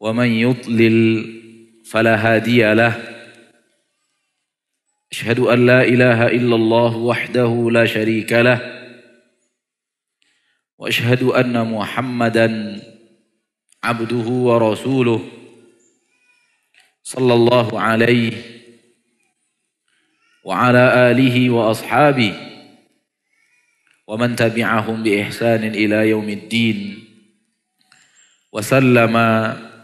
ومن يضلل فلا هادي له. أشهد أن لا إله إلا الله وحده لا شريك له. وأشهد أن محمدا عبده ورسوله صلى الله عليه وعلى آله وأصحابه ومن تبعهم بإحسان إلى يوم الدين. وسلم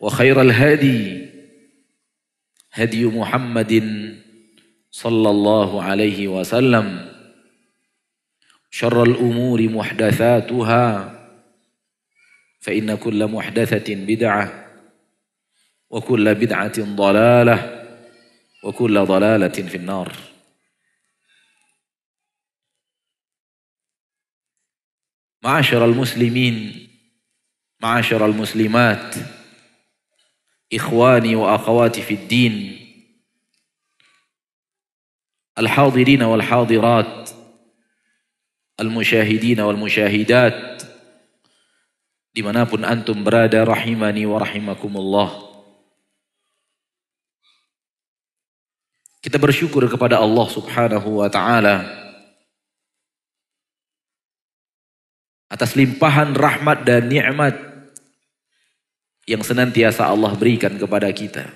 وخير الهدي هدي محمد صلى الله عليه وسلم. شر الأمور محدثاتها فإن كل محدثة بدعة وكل بدعة ضلالة وكل ضلالة في النار. معاشر المسلمين معاشر المسلمات ikhwani wa akhawati fid din. Al-hadirin wal hadirat al-musyahidin wal musyahidat di mana pun antum berada rahimani wa rahimakumullah. Kita bersyukur kepada Allah subhanahu wa ta'ala. Atas limpahan rahmat dan nikmat yang senantiasa Allah berikan kepada kita.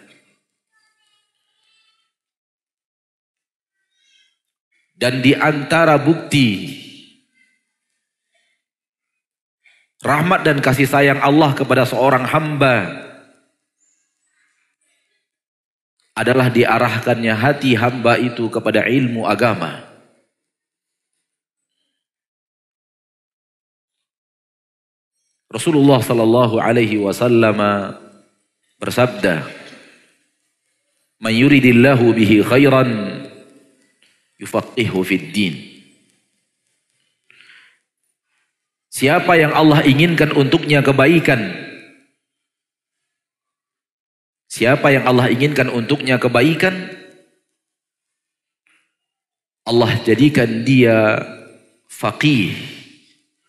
Dan di antara bukti rahmat dan kasih sayang Allah kepada seorang hamba adalah diarahkannya hati hamba itu kepada ilmu agama. Rasulullah sallallahu alaihi wasallam bersabda, "Man yuridillahu bihi khairan yufaqihu fid din." Siapa yang Allah inginkan untuknya kebaikan, siapa yang Allah inginkan untuknya kebaikan, Allah jadikan dia faqih,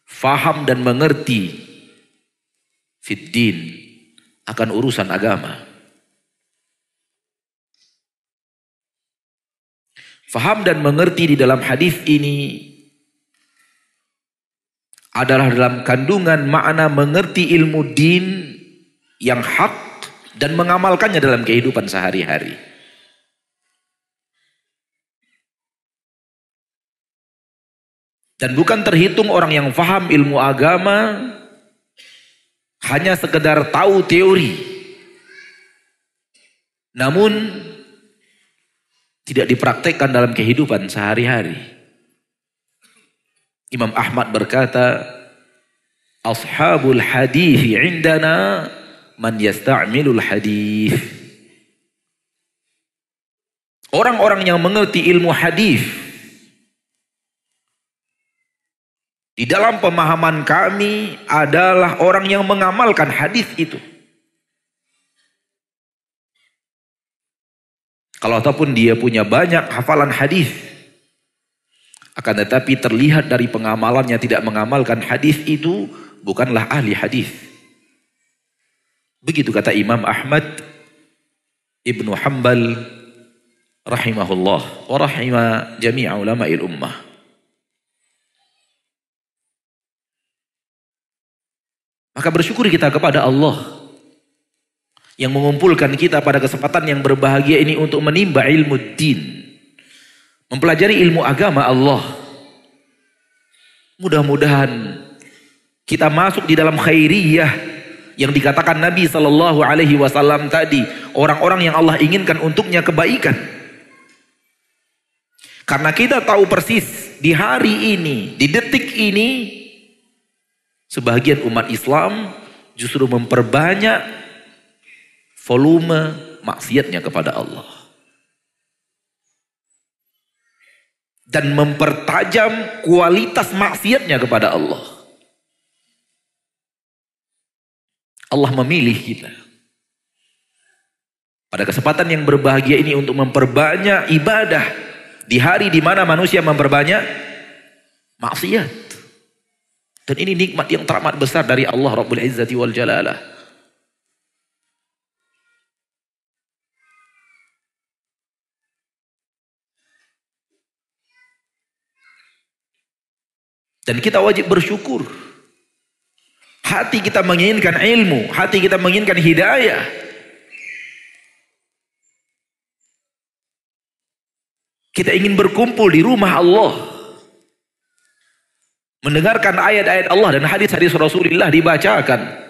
faham dan mengerti fiddin akan urusan agama. Faham dan mengerti di dalam hadis ini adalah dalam kandungan makna mengerti ilmu din yang hak dan mengamalkannya dalam kehidupan sehari-hari. Dan bukan terhitung orang yang faham ilmu agama hanya sekedar tahu teori. Namun tidak dipraktekkan dalam kehidupan sehari-hari. Imam Ahmad berkata, Ashabul hadis indana man yasta'milul hadis. Orang-orang yang mengerti ilmu hadis Di dalam pemahaman kami adalah orang yang mengamalkan hadis itu. Kalau ataupun dia punya banyak hafalan hadis, akan tetapi terlihat dari pengamalannya tidak mengamalkan hadis itu bukanlah ahli hadis. Begitu kata Imam Ahmad Ibnu Hanbal rahimahullah wa rahima jami'a ulama'il ummah. Maka bersyukur kita kepada Allah yang mengumpulkan kita pada kesempatan yang berbahagia ini untuk menimba ilmu din. Mempelajari ilmu agama Allah. Mudah-mudahan kita masuk di dalam khairiyah yang dikatakan Nabi Shallallahu Alaihi Wasallam tadi orang-orang yang Allah inginkan untuknya kebaikan. Karena kita tahu persis di hari ini, di detik ini Sebagian umat Islam justru memperbanyak volume maksiatnya kepada Allah. Dan mempertajam kualitas maksiatnya kepada Allah. Allah memilih kita. Pada kesempatan yang berbahagia ini untuk memperbanyak ibadah di hari di mana manusia memperbanyak maksiat. Dan ini nikmat yang teramat besar dari Allah Rabbul Izzati wal Jalalah. Dan kita wajib bersyukur. Hati kita menginginkan ilmu, hati kita menginginkan hidayah. Kita ingin berkumpul di rumah Allah mendengarkan ayat-ayat Allah dan hadis-hadis Rasulullah dibacakan.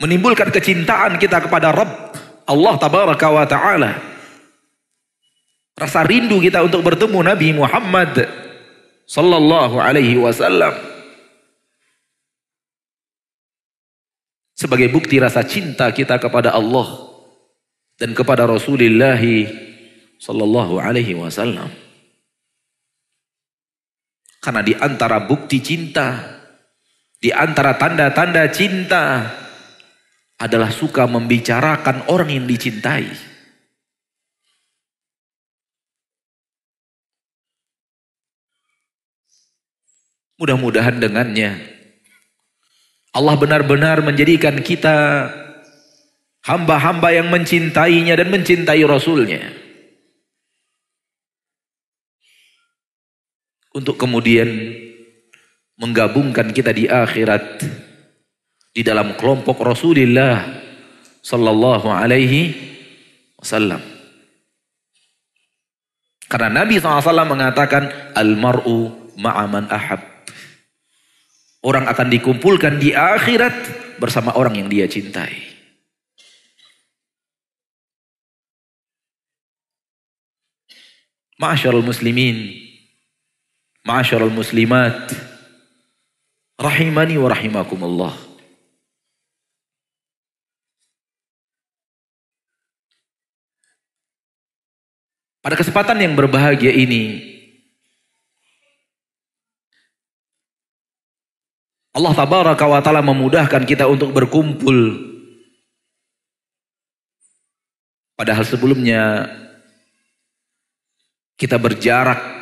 Menimbulkan kecintaan kita kepada Rabb Allah tabaraka wa taala. Rasa rindu kita untuk bertemu Nabi Muhammad sallallahu alaihi wasallam. Sebagai bukti rasa cinta kita kepada Allah dan kepada Rasulullah sallallahu alaihi wasallam karena di antara bukti cinta, di antara tanda-tanda cinta adalah suka membicarakan orang yang dicintai. Mudah-mudahan dengannya Allah benar-benar menjadikan kita hamba-hamba yang mencintainya dan mencintai Rasulnya. Untuk kemudian menggabungkan kita di akhirat di dalam kelompok Rasulullah sallallahu alaihi wasallam. Karena Nabi SAW mengatakan almaru ma'aman ahab. Orang akan dikumpulkan di akhirat bersama orang yang dia cintai. Ma'asyarul muslimin Ma'asyarul muslimat rahimani wa rahimakumullah. Pada kesempatan yang berbahagia ini Allah tabaraka wa taala memudahkan kita untuk berkumpul padahal sebelumnya kita berjarak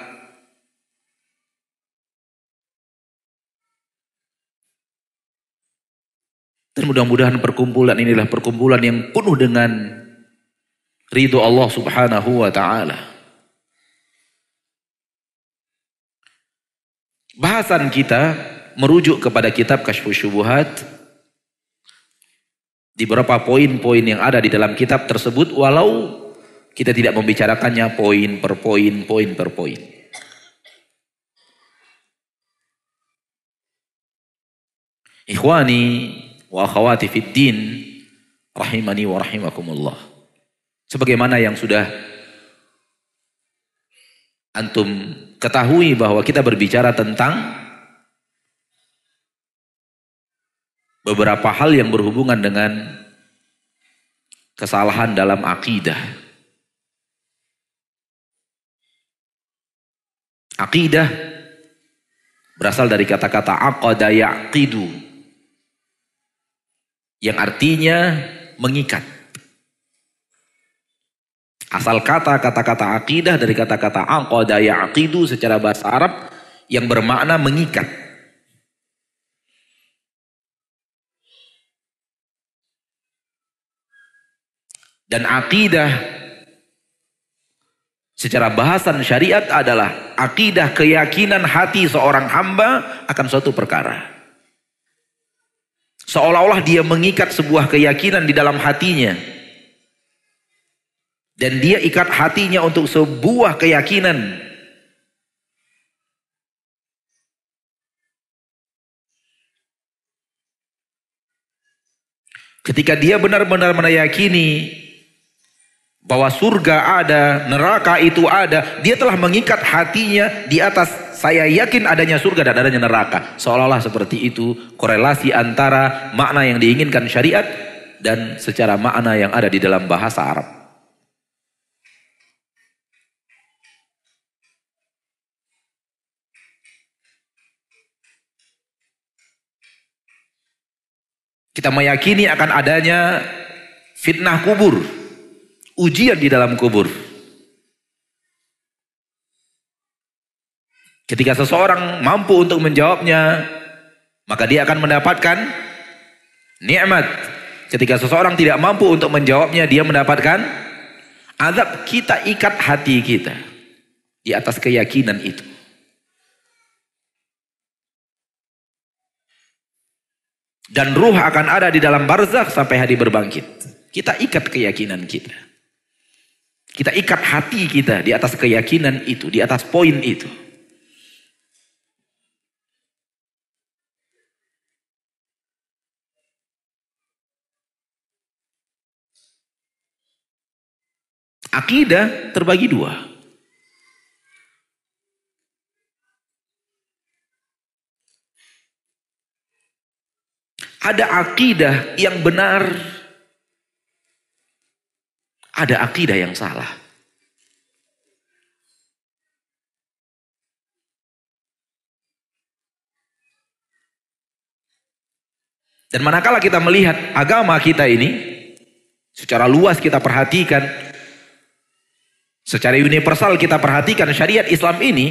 Dan mudah-mudahan perkumpulan inilah perkumpulan yang penuh dengan ridho Allah subhanahu wa ta'ala. Bahasan kita merujuk kepada kitab Kashfus Syubuhat di beberapa poin-poin yang ada di dalam kitab tersebut walau kita tidak membicarakannya poin per poin, poin per poin. Ikhwani wa akhawati fid din rahimani wa rahimakumullah. Sebagaimana yang sudah antum ketahui bahwa kita berbicara tentang beberapa hal yang berhubungan dengan kesalahan dalam akidah. Akidah berasal dari kata-kata aqada yaqidu yang artinya mengikat. Asal kata kata-kata akidah dari kata-kata aqada yaqidu secara bahasa Arab yang bermakna mengikat. Dan akidah Secara bahasan syariat adalah akidah keyakinan hati seorang hamba akan suatu perkara. Seolah-olah dia mengikat sebuah keyakinan di dalam hatinya. Dan dia ikat hatinya untuk sebuah keyakinan. Ketika dia benar-benar meyakini bahwa surga ada, neraka itu ada, dia telah mengikat hatinya di atas saya yakin adanya surga dan adanya neraka. Seolah-olah seperti itu korelasi antara makna yang diinginkan syariat dan secara makna yang ada di dalam bahasa Arab. Kita meyakini akan adanya fitnah kubur ujian di dalam kubur. Ketika seseorang mampu untuk menjawabnya, maka dia akan mendapatkan nikmat. Ketika seseorang tidak mampu untuk menjawabnya, dia mendapatkan azab. Kita ikat hati kita di atas keyakinan itu. Dan ruh akan ada di dalam barzakh sampai hari berbangkit. Kita ikat keyakinan kita. Kita ikat hati kita di atas keyakinan itu, di atas poin itu. Akidah terbagi dua. Ada akidah yang benar ada akidah yang salah. Dan manakala kita melihat agama kita ini, secara luas kita perhatikan, secara universal kita perhatikan syariat Islam ini,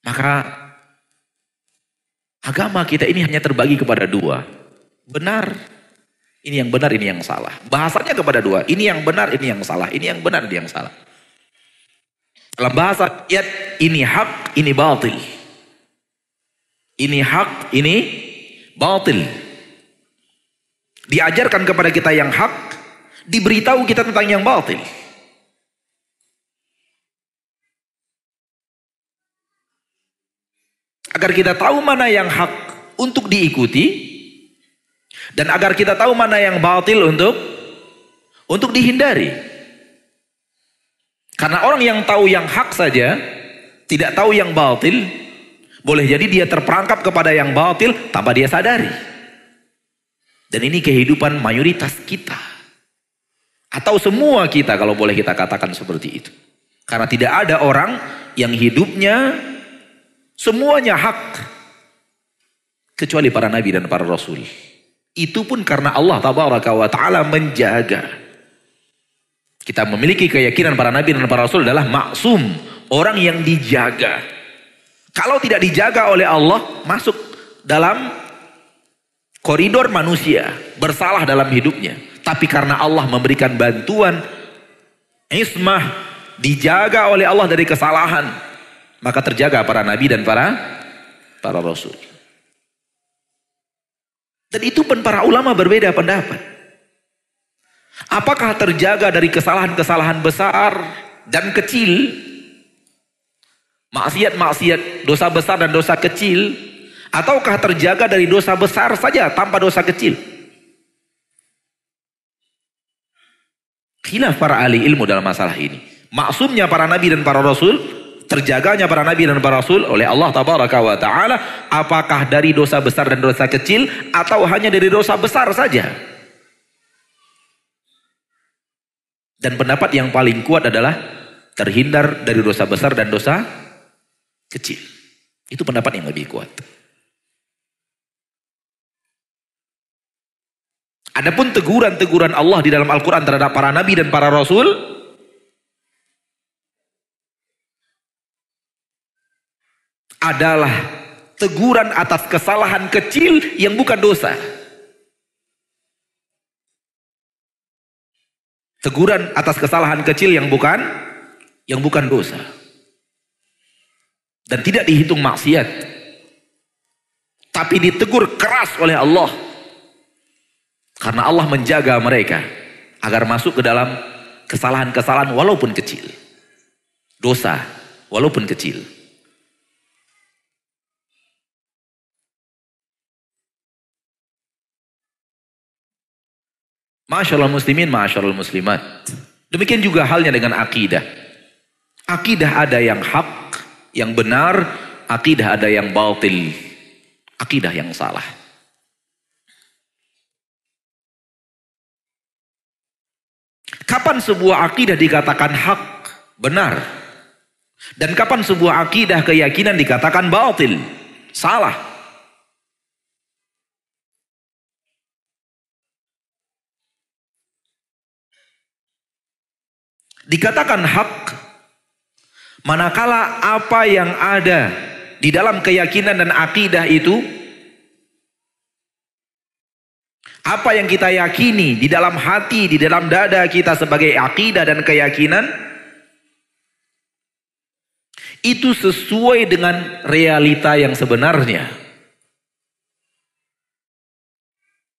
maka agama kita ini hanya terbagi kepada dua. Benar ini yang benar, ini yang salah. Bahasanya kepada dua. Ini yang benar, ini yang salah. Ini yang benar, ini yang salah. Dalam bahasa ayat ini hak, ini batil. Ini hak, ini batil. Diajarkan kepada kita yang hak, diberitahu kita tentang yang batil. Agar kita tahu mana yang hak untuk diikuti, dan agar kita tahu mana yang batil untuk untuk dihindari. Karena orang yang tahu yang hak saja, tidak tahu yang batil, boleh jadi dia terperangkap kepada yang batil tanpa dia sadari. Dan ini kehidupan mayoritas kita. Atau semua kita kalau boleh kita katakan seperti itu. Karena tidak ada orang yang hidupnya semuanya hak. Kecuali para nabi dan para rasul. Itu pun karena Allah tabaraka wa ta'ala menjaga. Kita memiliki keyakinan para nabi dan para rasul adalah maksum. Orang yang dijaga. Kalau tidak dijaga oleh Allah, masuk dalam koridor manusia. Bersalah dalam hidupnya. Tapi karena Allah memberikan bantuan, ismah, dijaga oleh Allah dari kesalahan. Maka terjaga para nabi dan para para rasul. Dan itu pun para ulama berbeda pendapat. Apakah terjaga dari kesalahan-kesalahan besar dan kecil? Maksiat-maksiat, dosa besar dan dosa kecil? Ataukah terjaga dari dosa besar saja tanpa dosa kecil? Khilaf para ahli ilmu dalam masalah ini. Maksumnya para nabi dan para rasul terjaganya para nabi dan para rasul oleh Allah tabaraka wa taala apakah dari dosa besar dan dosa kecil atau hanya dari dosa besar saja dan pendapat yang paling kuat adalah terhindar dari dosa besar dan dosa kecil. Itu pendapat yang lebih kuat. Adapun teguran-teguran Allah di dalam Al-Quran terhadap para nabi dan para rasul, adalah teguran atas kesalahan kecil yang bukan dosa. Teguran atas kesalahan kecil yang bukan yang bukan dosa. Dan tidak dihitung maksiat. Tapi ditegur keras oleh Allah. Karena Allah menjaga mereka agar masuk ke dalam kesalahan-kesalahan walaupun kecil. Dosa walaupun kecil. Masyaallah muslimin, masyaallah muslimat. Demikian juga halnya dengan akidah. Akidah ada yang hak, yang benar, akidah ada yang batil. Akidah yang salah. Kapan sebuah akidah dikatakan hak, benar? Dan kapan sebuah akidah keyakinan dikatakan batil, salah? Dikatakan hak manakala apa yang ada di dalam keyakinan dan akidah itu apa yang kita yakini di dalam hati, di dalam dada kita sebagai akidah dan keyakinan itu sesuai dengan realita yang sebenarnya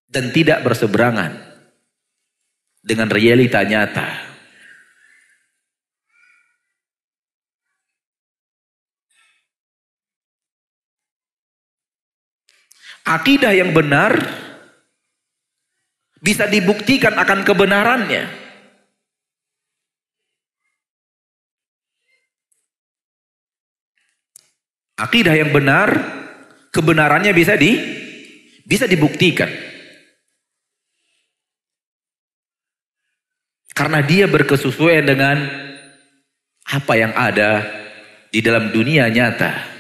dan tidak berseberangan dengan realita nyata. Akidah yang benar bisa dibuktikan akan kebenarannya. Akidah yang benar, kebenarannya bisa di bisa dibuktikan. Karena dia berkesesuaian dengan apa yang ada di dalam dunia nyata.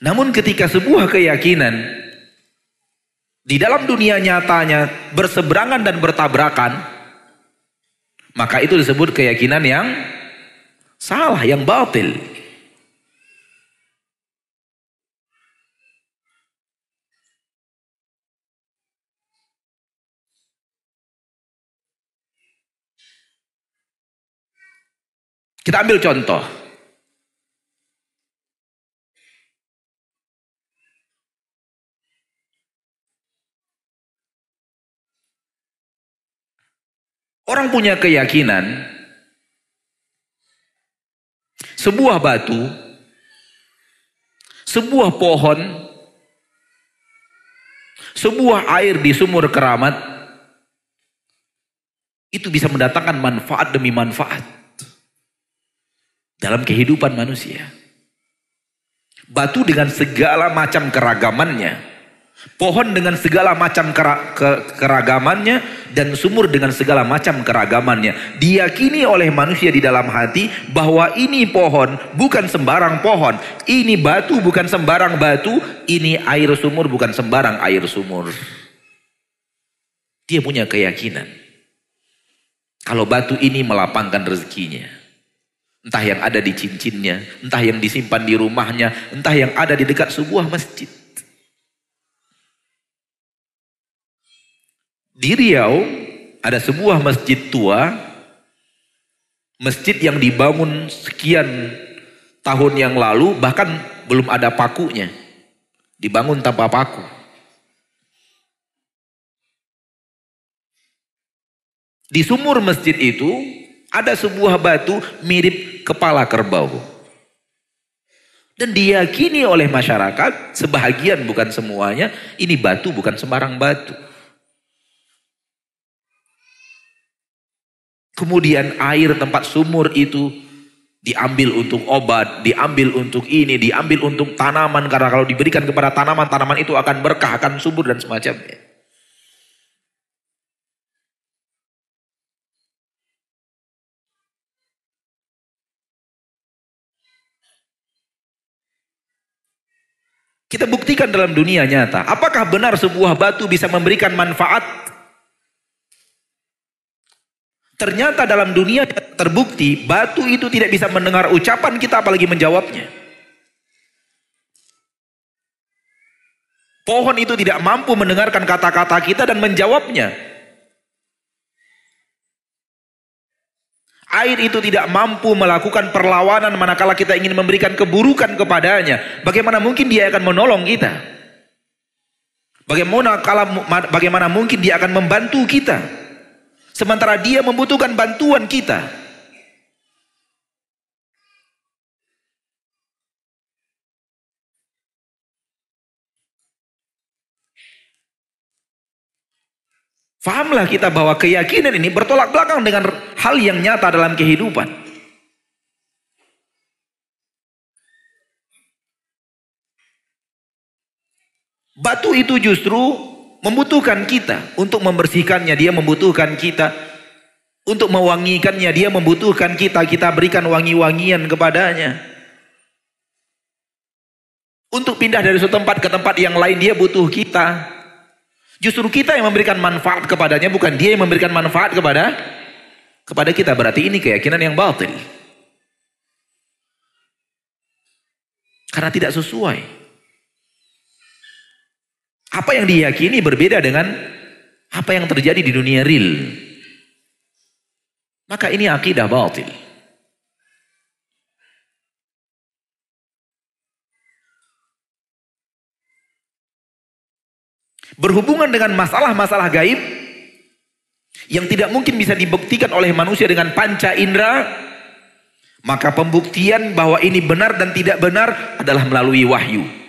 Namun ketika sebuah keyakinan di dalam dunia nyatanya berseberangan dan bertabrakan, maka itu disebut keyakinan yang salah, yang batil. Kita ambil contoh. Orang punya keyakinan sebuah batu, sebuah pohon, sebuah air di sumur keramat itu bisa mendatangkan manfaat demi manfaat dalam kehidupan manusia. Batu dengan segala macam keragamannya Pohon dengan segala macam keragamannya dan sumur dengan segala macam keragamannya. Diyakini oleh manusia di dalam hati bahwa ini pohon bukan sembarang pohon. Ini batu bukan sembarang batu. Ini air sumur bukan sembarang air sumur. Dia punya keyakinan. Kalau batu ini melapangkan rezekinya. Entah yang ada di cincinnya, entah yang disimpan di rumahnya, entah yang ada di dekat sebuah masjid. Di Riau ada sebuah masjid tua, masjid yang dibangun sekian tahun yang lalu, bahkan belum ada pakunya. Dibangun tanpa paku. Di sumur masjid itu ada sebuah batu mirip kepala kerbau. Dan diyakini oleh masyarakat, sebahagian bukan semuanya, ini batu bukan sembarang batu. Kemudian air tempat sumur itu Diambil untuk obat, diambil untuk ini, diambil untuk tanaman. Karena kalau diberikan kepada tanaman, tanaman itu akan berkah, akan subur dan semacamnya. Kita buktikan dalam dunia nyata. Apakah benar sebuah batu bisa memberikan manfaat? Ternyata dalam dunia terbukti batu itu tidak bisa mendengar ucapan kita apalagi menjawabnya. Pohon itu tidak mampu mendengarkan kata-kata kita dan menjawabnya. Air itu tidak mampu melakukan perlawanan manakala kita ingin memberikan keburukan kepadanya. Bagaimana mungkin dia akan menolong kita? Bagaimana kalau bagaimana mungkin dia akan membantu kita? Sementara dia membutuhkan bantuan kita. Fahamlah kita bahwa keyakinan ini bertolak belakang dengan hal yang nyata dalam kehidupan. Batu itu justru membutuhkan kita untuk membersihkannya, dia membutuhkan kita untuk mewangikannya, dia membutuhkan kita, kita berikan wangi-wangian kepadanya. Untuk pindah dari suatu tempat ke tempat yang lain dia butuh kita. Justru kita yang memberikan manfaat kepadanya, bukan dia yang memberikan manfaat kepada kepada kita. Berarti ini keyakinan yang batil. Karena tidak sesuai. Apa yang diyakini berbeda dengan apa yang terjadi di dunia real. Maka ini akidah batil. berhubungan dengan masalah-masalah gaib yang tidak mungkin bisa dibuktikan oleh manusia dengan panca indera, maka pembuktian bahwa ini benar dan tidak benar adalah melalui wahyu.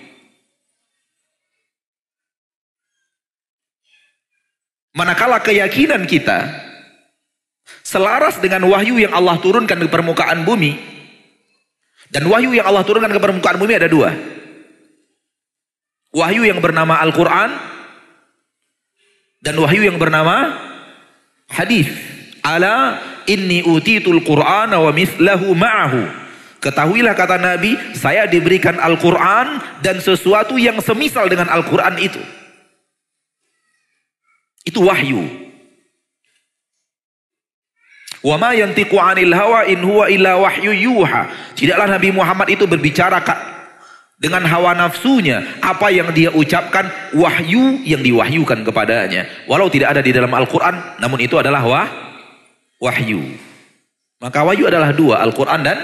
Manakala keyakinan kita selaras dengan wahyu yang Allah turunkan ke permukaan bumi, dan wahyu yang Allah turunkan ke permukaan bumi ada dua. Wahyu yang bernama Al-Quran dan wahyu yang bernama hadis. Ala inni utitul Qur'ana wa mislahu ma'ahu. Ketahuilah kata Nabi, saya diberikan Al-Quran dan sesuatu yang semisal dengan Al-Quran itu. Itu wahyu. Wa ma yantiqu 'anil hawa in huwa illa wahyu yuha. Tidaklah Nabi Muhammad itu berbicara dengan hawa nafsunya. Apa yang dia ucapkan wahyu yang diwahyukan kepadanya. Walau tidak ada di dalam Al-Quran namun itu adalah wah, wahyu. Maka wahyu adalah dua Al-Quran dan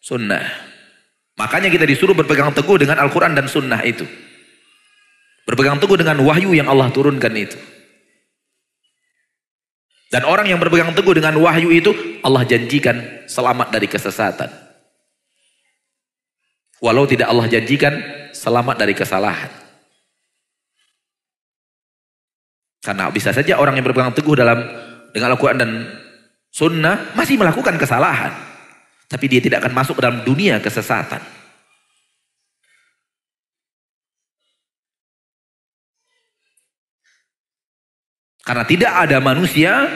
sunnah. Makanya kita disuruh berpegang teguh dengan Al-Quran dan sunnah itu. Berpegang teguh dengan wahyu yang Allah turunkan itu dan orang yang berpegang teguh dengan wahyu itu Allah janjikan selamat dari kesesatan Walau tidak Allah janjikan selamat dari kesalahan. Karena bisa saja orang yang berpegang teguh dalam dengan Al-Quran dan Sunnah masih melakukan kesalahan. Tapi dia tidak akan masuk dalam dunia kesesatan. Karena tidak ada manusia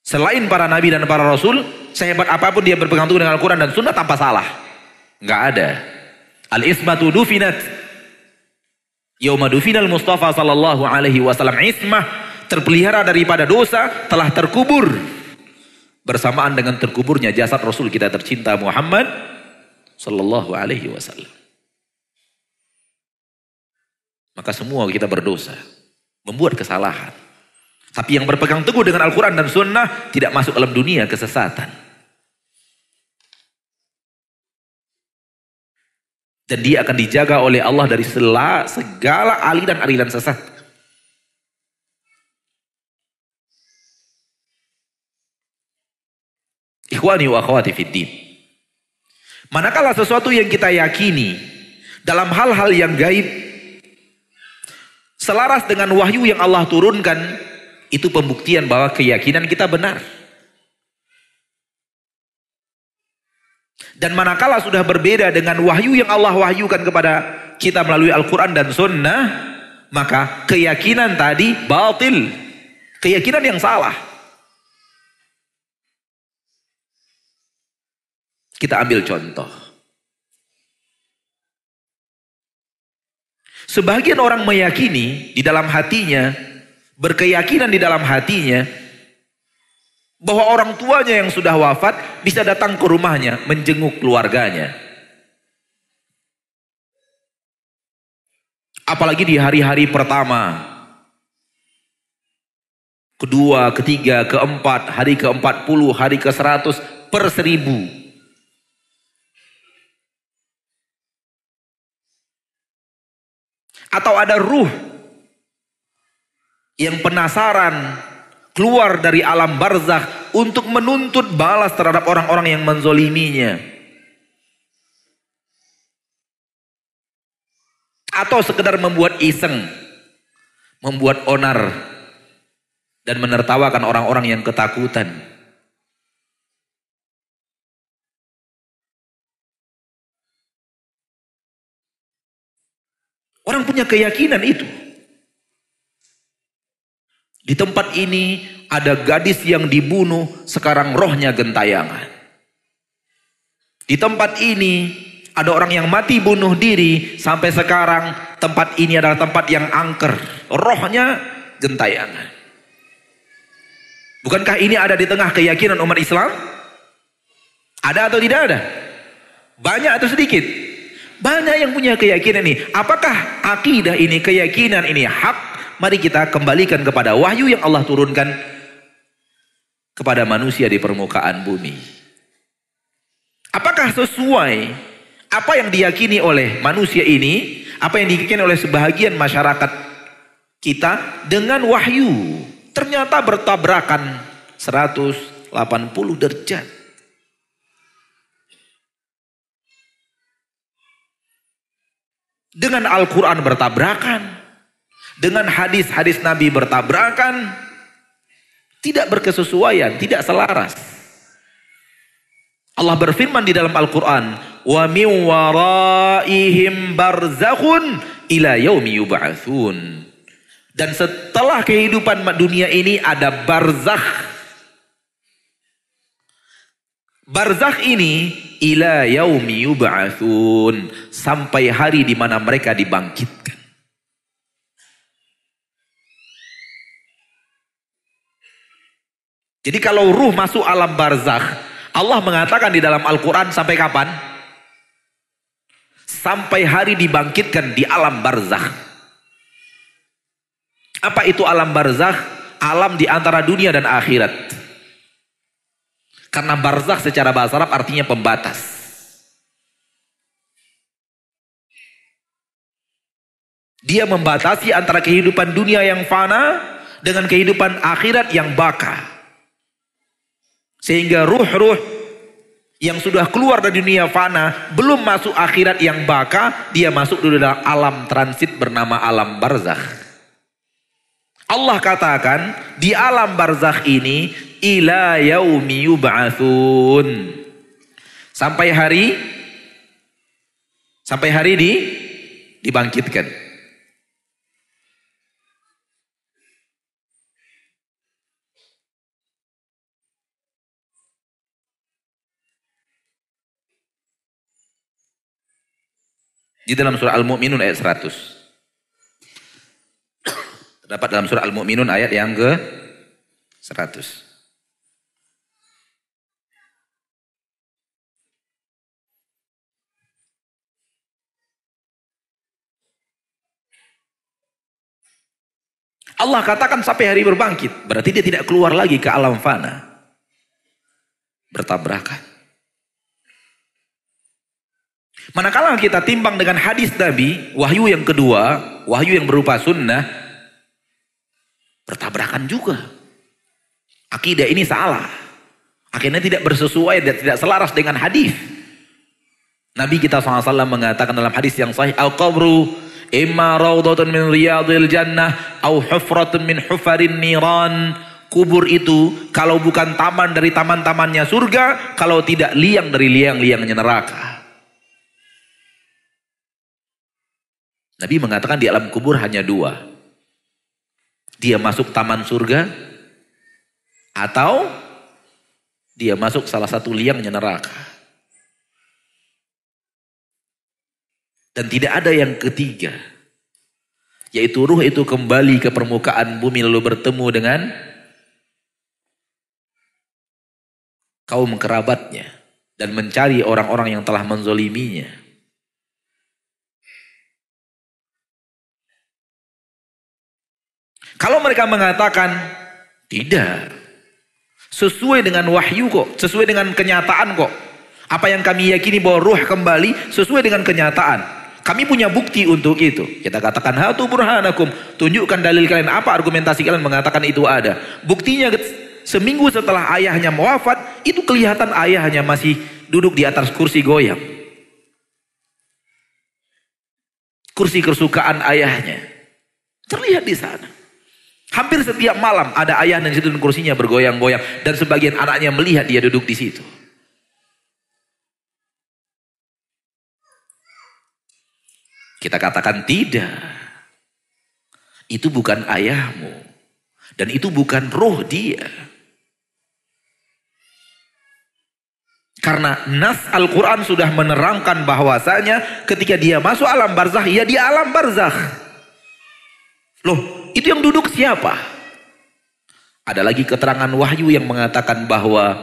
selain para nabi dan para rasul, sehebat apa pun dia berpegang teguh dengan Al-Quran dan Sunnah tanpa salah. Enggak ada. Al-ismatu dufinat. Yauma dufinal Mustafa sallallahu alaihi wasallam ismah terpelihara daripada dosa telah terkubur bersamaan dengan terkuburnya jasad Rasul kita tercinta Muhammad sallallahu alaihi wasallam. Maka semua kita berdosa, membuat kesalahan. Tapi yang berpegang teguh dengan Al-Quran dan Sunnah tidak masuk dalam dunia kesesatan. Dan dia akan dijaga oleh Allah dari segala, segala aliran-aliran sesat. Ikhwani wa akhwati fiddin. Manakala sesuatu yang kita yakini dalam hal-hal yang gaib selaras dengan wahyu yang Allah turunkan itu pembuktian bahwa keyakinan kita benar. Dan manakala sudah berbeda dengan wahyu yang Allah wahyukan kepada kita melalui Al-Quran dan Sunnah, maka keyakinan tadi batil. Keyakinan yang salah. Kita ambil contoh. Sebagian orang meyakini di dalam hatinya, berkeyakinan di dalam hatinya, bahwa orang tuanya yang sudah wafat bisa datang ke rumahnya menjenguk keluarganya. Apalagi di hari-hari pertama, kedua, ketiga, keempat, hari keempat puluh, hari ke seratus, per seribu. Atau ada ruh yang penasaran keluar dari alam barzakh untuk menuntut balas terhadap orang-orang yang menzoliminya. Atau sekedar membuat iseng, membuat onar, dan menertawakan orang-orang yang ketakutan. Orang punya keyakinan itu. Di tempat ini ada gadis yang dibunuh, sekarang rohnya gentayangan. Di tempat ini ada orang yang mati bunuh diri, sampai sekarang tempat ini adalah tempat yang angker. Rohnya gentayangan. Bukankah ini ada di tengah keyakinan umat Islam? Ada atau tidak ada? Banyak atau sedikit? Banyak yang punya keyakinan ini. Apakah akidah ini, keyakinan ini hak Mari kita kembalikan kepada wahyu yang Allah turunkan kepada manusia di permukaan bumi. Apakah sesuai apa yang diyakini oleh manusia ini, apa yang diyakini oleh sebahagian masyarakat kita dengan wahyu? Ternyata bertabrakan 180 derajat. Dengan Al-Quran bertabrakan dengan hadis-hadis Nabi bertabrakan, tidak berkesesuaian, tidak selaras. Allah berfirman di dalam Al-Quran, wa min waraihim barzakhun ila yaumi yub'atsun. Dan setelah kehidupan dunia ini ada barzakh. Barzakh ini ila yaumi yub'atsun sampai hari di mana mereka dibangkitkan. Jadi kalau ruh masuk alam barzakh, Allah mengatakan di dalam Al-Quran sampai kapan? Sampai hari dibangkitkan di alam barzakh. Apa itu alam barzakh? Alam di antara dunia dan akhirat. Karena barzakh secara bahasa Arab artinya pembatas. Dia membatasi antara kehidupan dunia yang fana dengan kehidupan akhirat yang baka. Sehingga ruh-ruh yang sudah keluar dari dunia fana belum masuk akhirat yang baka, dia masuk dulu dalam alam transit bernama alam barzakh. Allah katakan di alam barzakh ini ila yaumi yub'atsun. Sampai hari sampai hari di dibangkitkan. Di dalam surah Al-Mu'minun ayat 100. Terdapat dalam surah Al-Mu'minun ayat yang ke 100. Allah katakan sampai hari berbangkit. Berarti dia tidak keluar lagi ke alam fana. Bertabrakan. Manakala kita timbang dengan hadis Nabi, wahyu yang kedua, wahyu yang berupa sunnah, bertabrakan juga. Akidah ini salah. Akhirnya tidak bersesuai dan tidak selaras dengan hadis. Nabi kita SAW mengatakan dalam hadis yang sahih, Al-qabru imma rawdatun min riyadil jannah, au hufratun min hufarin niran, kubur itu kalau bukan taman dari taman-tamannya surga, kalau tidak liang dari liang-liangnya neraka. Nabi mengatakan di alam kubur hanya dua. Dia masuk taman surga atau dia masuk salah satu liangnya neraka. Dan tidak ada yang ketiga. Yaitu ruh itu kembali ke permukaan bumi lalu bertemu dengan kaum kerabatnya dan mencari orang-orang yang telah menzoliminya. Kalau mereka mengatakan tidak, sesuai dengan wahyu kok, sesuai dengan kenyataan kok. Apa yang kami yakini bahwa ruh kembali sesuai dengan kenyataan. Kami punya bukti untuk itu. Kita katakan hatu burhanakum. Tunjukkan dalil kalian apa argumentasi kalian mengatakan itu ada. Buktinya Seminggu setelah ayahnya wafat, itu kelihatan ayahnya masih duduk di atas kursi goyang. Kursi kesukaan ayahnya. Terlihat di sana. Hampir setiap malam ada ayah dan situ kursinya bergoyang-goyang dan sebagian anaknya melihat dia duduk di situ. Kita katakan tidak. Itu bukan ayahmu. Dan itu bukan roh dia. Karena nas Al-Quran sudah menerangkan bahwasanya ketika dia masuk alam barzah, ya di alam barzah. Loh, itu yang duduk siapa? Ada lagi keterangan wahyu yang mengatakan bahwa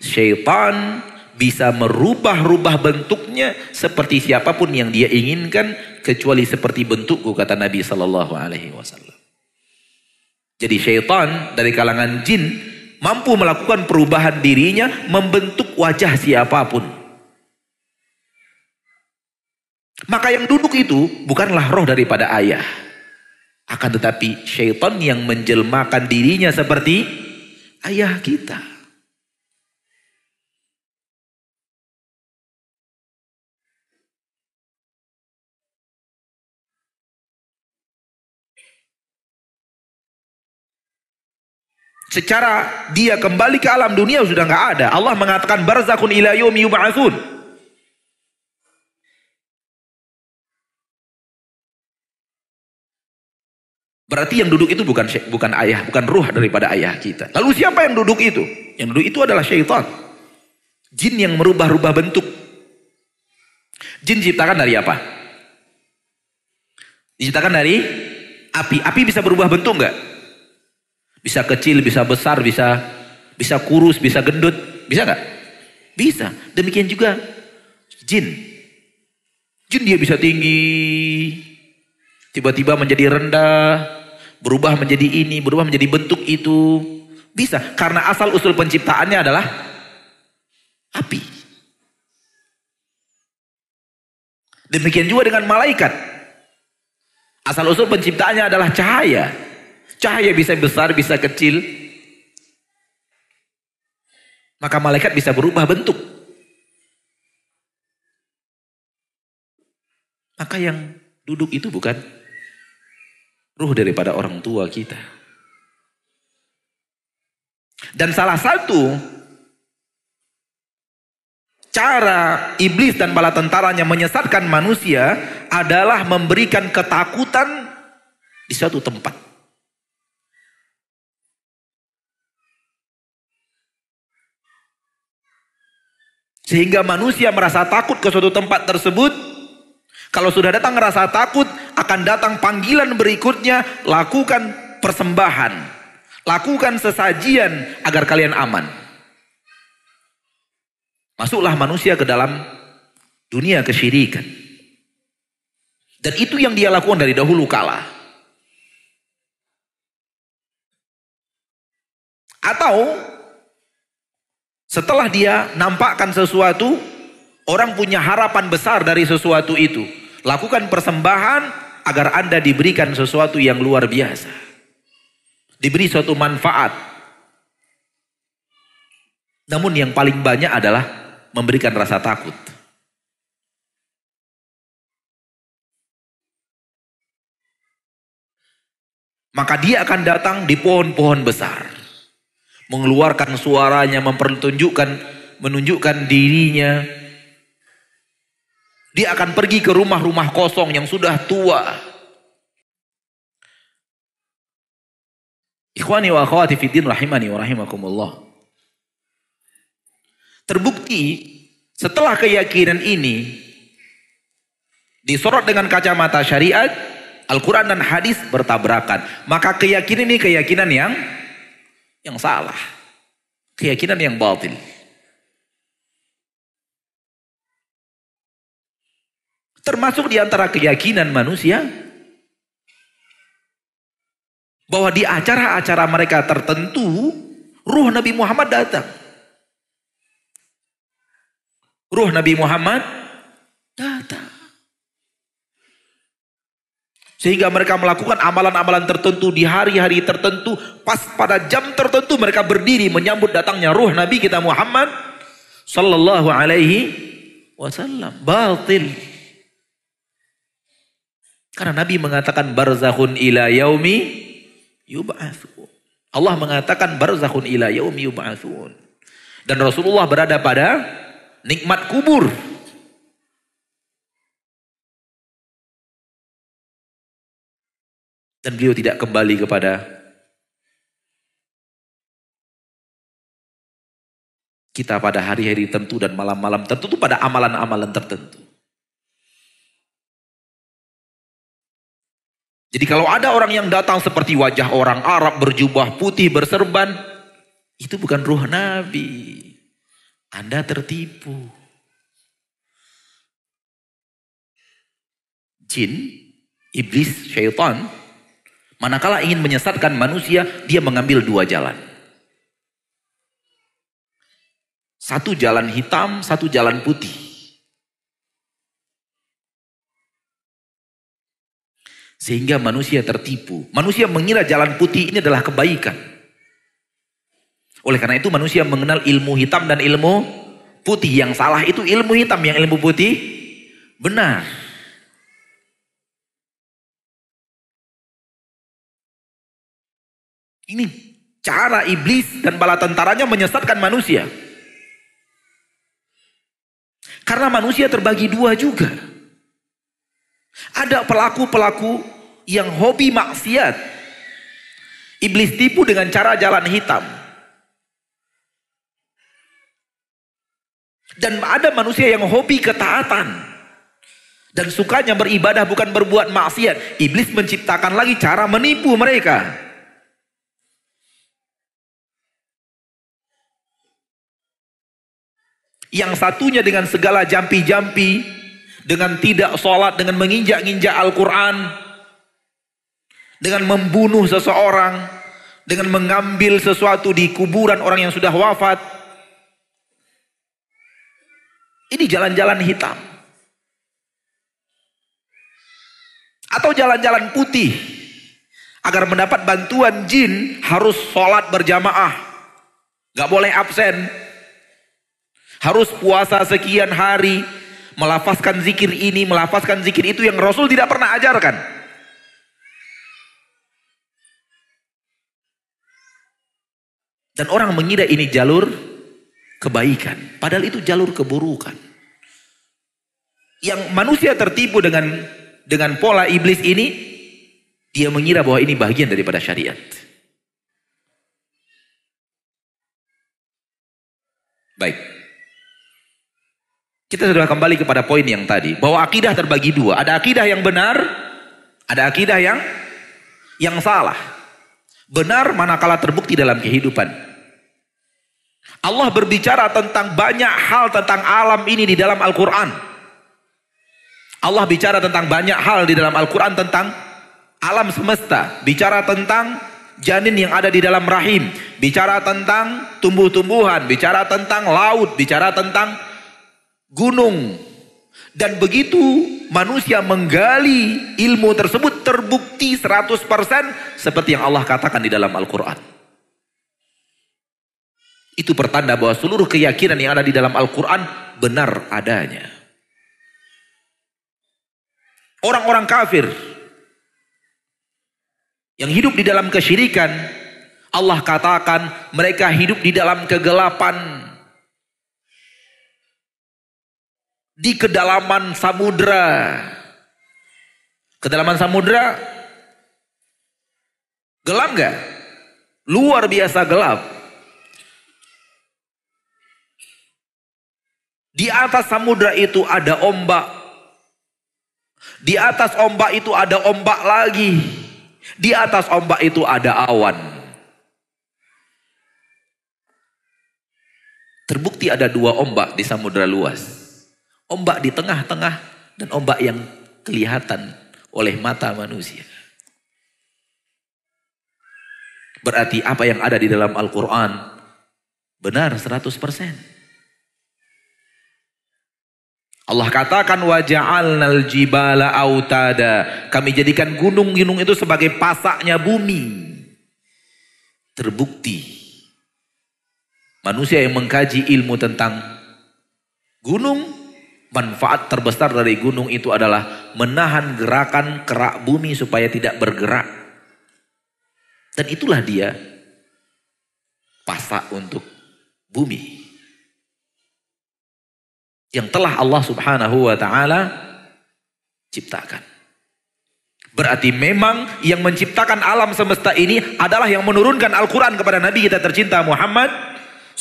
syaitan bisa merubah-rubah bentuknya seperti siapa pun yang dia inginkan kecuali seperti bentukku kata Nabi Sallallahu Alaihi Wasallam. Jadi syaitan dari kalangan jin mampu melakukan perubahan dirinya, membentuk wajah siapa pun. Maka yang duduk itu bukanlah roh daripada ayah. Akan tetapi syaitan yang menjelmakan dirinya seperti ayah kita. Secara dia kembali ke alam dunia sudah nggak ada. Allah mengatakan barzakun ila yaumi. Berarti yang duduk itu bukan bukan ayah, bukan ruh daripada ayah kita. Lalu siapa yang duduk itu? Yang duduk itu adalah syaitan. Jin yang merubah-rubah bentuk. Jin diciptakan dari apa? Diciptakan dari api. Api bisa berubah bentuk enggak? Bisa kecil, bisa besar, bisa bisa kurus, bisa gendut. Bisa nggak? Bisa. Demikian juga jin. Jin dia bisa tinggi, tiba-tiba menjadi rendah, berubah menjadi ini, berubah menjadi bentuk itu. Bisa. Karena asal usul penciptaannya adalah api. Demikian juga dengan malaikat. Asal usul penciptaannya adalah cahaya. Cahaya bisa besar, bisa kecil. Maka malaikat bisa berubah bentuk. Maka yang duduk itu bukan ruh daripada orang tua kita. Dan salah satu cara iblis dan bala tentaranya menyesatkan manusia adalah memberikan ketakutan di suatu tempat. Sehingga manusia merasa takut ke suatu tempat tersebut. Kalau sudah datang merasa takut, akan datang panggilan berikutnya, lakukan persembahan. Lakukan sesajian agar kalian aman. Masuklah manusia ke dalam dunia kesyirikan. Dan itu yang dia lakukan dari dahulu kala. Atau setelah dia nampakkan sesuatu, orang punya harapan besar dari sesuatu itu. Lakukan persembahan agar Anda diberikan sesuatu yang luar biasa. Diberi suatu manfaat. Namun yang paling banyak adalah memberikan rasa takut. Maka dia akan datang di pohon-pohon besar. Mengeluarkan suaranya, mempertunjukkan, menunjukkan dirinya. Dia akan pergi ke rumah-rumah kosong yang sudah tua. Ikhwani wa akhwati fiddin rahimani wa rahimakumullah. Terbukti setelah keyakinan ini disorot dengan kacamata syariat, Al-Quran dan hadis bertabrakan. Maka keyakinan ini keyakinan yang yang salah. Keyakinan yang batil. Termasuk di antara keyakinan manusia bahwa di acara-acara mereka tertentu ruh Nabi Muhammad datang. Ruh Nabi Muhammad datang. Sehingga mereka melakukan amalan-amalan tertentu di hari-hari tertentu. Pas pada jam tertentu mereka berdiri menyambut datangnya ruh Nabi kita Muhammad. Sallallahu alaihi wasallam. Batil. Karena Nabi mengatakan barzakhun ila yaumi yub'atsun. Allah mengatakan barzakhun ila yaumi yub'atsun. Dan Rasulullah berada pada nikmat kubur. Dan beliau tidak kembali kepada kita pada hari-hari tertentu dan malam-malam tertentu pada amalan-amalan tertentu. Jadi kalau ada orang yang datang seperti wajah orang Arab berjubah putih berserban, itu bukan ruh Nabi. Anda tertipu. Jin, iblis, syaitan, manakala ingin menyesatkan manusia, dia mengambil dua jalan. Satu jalan hitam, satu jalan putih. Sehingga manusia tertipu. Manusia mengira jalan putih ini adalah kebaikan. Oleh karena itu manusia mengenal ilmu hitam dan ilmu putih. Yang salah itu ilmu hitam, yang ilmu putih benar. Ini cara iblis dan bala tentaranya menyesatkan manusia. Karena manusia terbagi dua juga. Ada pelaku-pelaku yang hobi maksiat. Iblis tipu dengan cara jalan hitam. Dan ada manusia yang hobi ketaatan. Dan sukanya beribadah bukan berbuat maksiat. Iblis menciptakan lagi cara menipu mereka. Yang satunya dengan segala jampi-jampi. Dengan tidak sholat, dengan menginjak-injak Al-Quran. Dengan membunuh seseorang. Dengan mengambil sesuatu di kuburan orang yang sudah wafat ini jalan-jalan hitam. Atau jalan-jalan putih. Agar mendapat bantuan jin harus sholat berjamaah. Gak boleh absen. Harus puasa sekian hari. Melafazkan zikir ini, melafazkan zikir itu yang Rasul tidak pernah ajarkan. Dan orang mengira ini jalur kebaikan. Padahal itu jalur keburukan. Yang manusia tertipu dengan dengan pola iblis ini, dia mengira bahwa ini bagian daripada syariat. Baik. Kita sudah kembali kepada poin yang tadi. Bahwa akidah terbagi dua. Ada akidah yang benar. Ada akidah yang yang salah. Benar manakala terbukti dalam kehidupan. Allah berbicara tentang banyak hal tentang alam ini di dalam Al-Quran. Allah bicara tentang banyak hal di dalam Al-Quran tentang alam semesta. Bicara tentang janin yang ada di dalam rahim. Bicara tentang tumbuh-tumbuhan. Bicara tentang laut. Bicara tentang gunung. Dan begitu manusia menggali ilmu tersebut terbukti 100% seperti yang Allah katakan di dalam Al-Quran. Itu pertanda bahwa seluruh keyakinan yang ada di dalam Al-Quran benar adanya. Orang-orang kafir Yang hidup di dalam kesyirikan, Allah katakan mereka hidup di dalam kegelapan. Di kedalaman samudra. Kedalaman samudra gelap gak? Luar biasa gelap. Di atas samudra itu ada ombak. Di atas ombak itu ada ombak lagi. Di atas ombak itu ada awan. Terbukti ada dua ombak di samudra luas. Ombak di tengah-tengah dan ombak yang kelihatan oleh mata manusia. Berarti apa yang ada di dalam Al-Quran benar 100%. Allah katakan waja'alnal jibala autada. Kami jadikan gunung-gunung itu sebagai pasaknya bumi. Terbukti. Manusia yang mengkaji ilmu tentang gunung, manfaat terbesar dari gunung itu adalah menahan gerakan kerak bumi supaya tidak bergerak. Dan itulah dia pasak untuk bumi yang telah Allah Subhanahu wa taala ciptakan. Berarti memang yang menciptakan alam semesta ini adalah yang menurunkan Al-Quran kepada Nabi kita tercinta Muhammad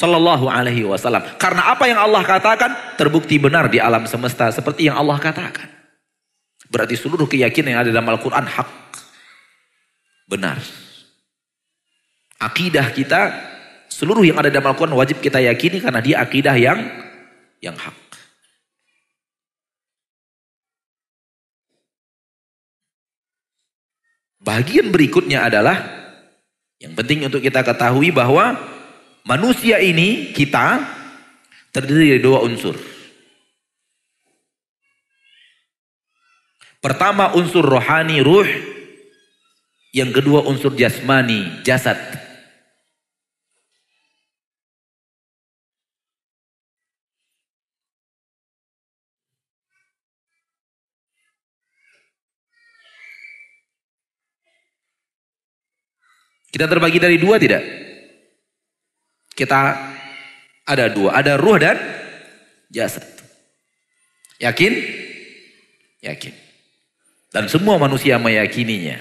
Sallallahu Alaihi Wasallam. Karena apa yang Allah katakan terbukti benar di alam semesta seperti yang Allah katakan. Berarti seluruh keyakinan yang ada dalam Al-Quran hak. Benar. Akidah kita seluruh yang ada dalam Al-Quran wajib kita yakini karena dia akidah yang yang hak. Bagian berikutnya adalah yang penting untuk kita ketahui bahwa manusia ini kita terdiri dari dua unsur. Pertama unsur rohani, ruh. Yang kedua unsur jasmani, jasad. Kita terbagi dari dua tidak? Kita ada dua. Ada ruh dan jasad. Yakin? Yakin. Dan semua manusia meyakininya.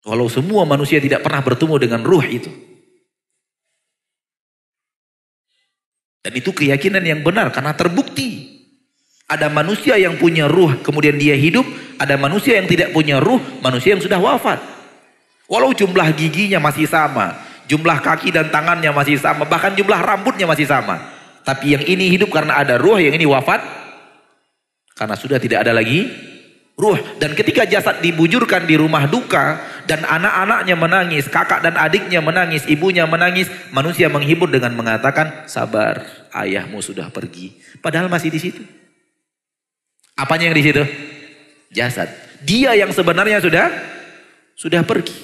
Walau semua manusia tidak pernah bertemu dengan ruh itu. Dan itu keyakinan yang benar karena terbukti ada manusia yang punya ruh, kemudian dia hidup. Ada manusia yang tidak punya ruh, manusia yang sudah wafat. Walau jumlah giginya masih sama, jumlah kaki dan tangannya masih sama, bahkan jumlah rambutnya masih sama. Tapi yang ini hidup karena ada ruh, yang ini wafat karena sudah tidak ada lagi ruh. Dan ketika jasad dibujurkan di rumah duka dan anak-anaknya menangis, kakak dan adiknya menangis, ibunya menangis, manusia menghibur dengan mengatakan, "Sabar, ayahmu sudah pergi." Padahal masih di situ. Apanya yang di situ? Jasad. Dia yang sebenarnya sudah sudah pergi.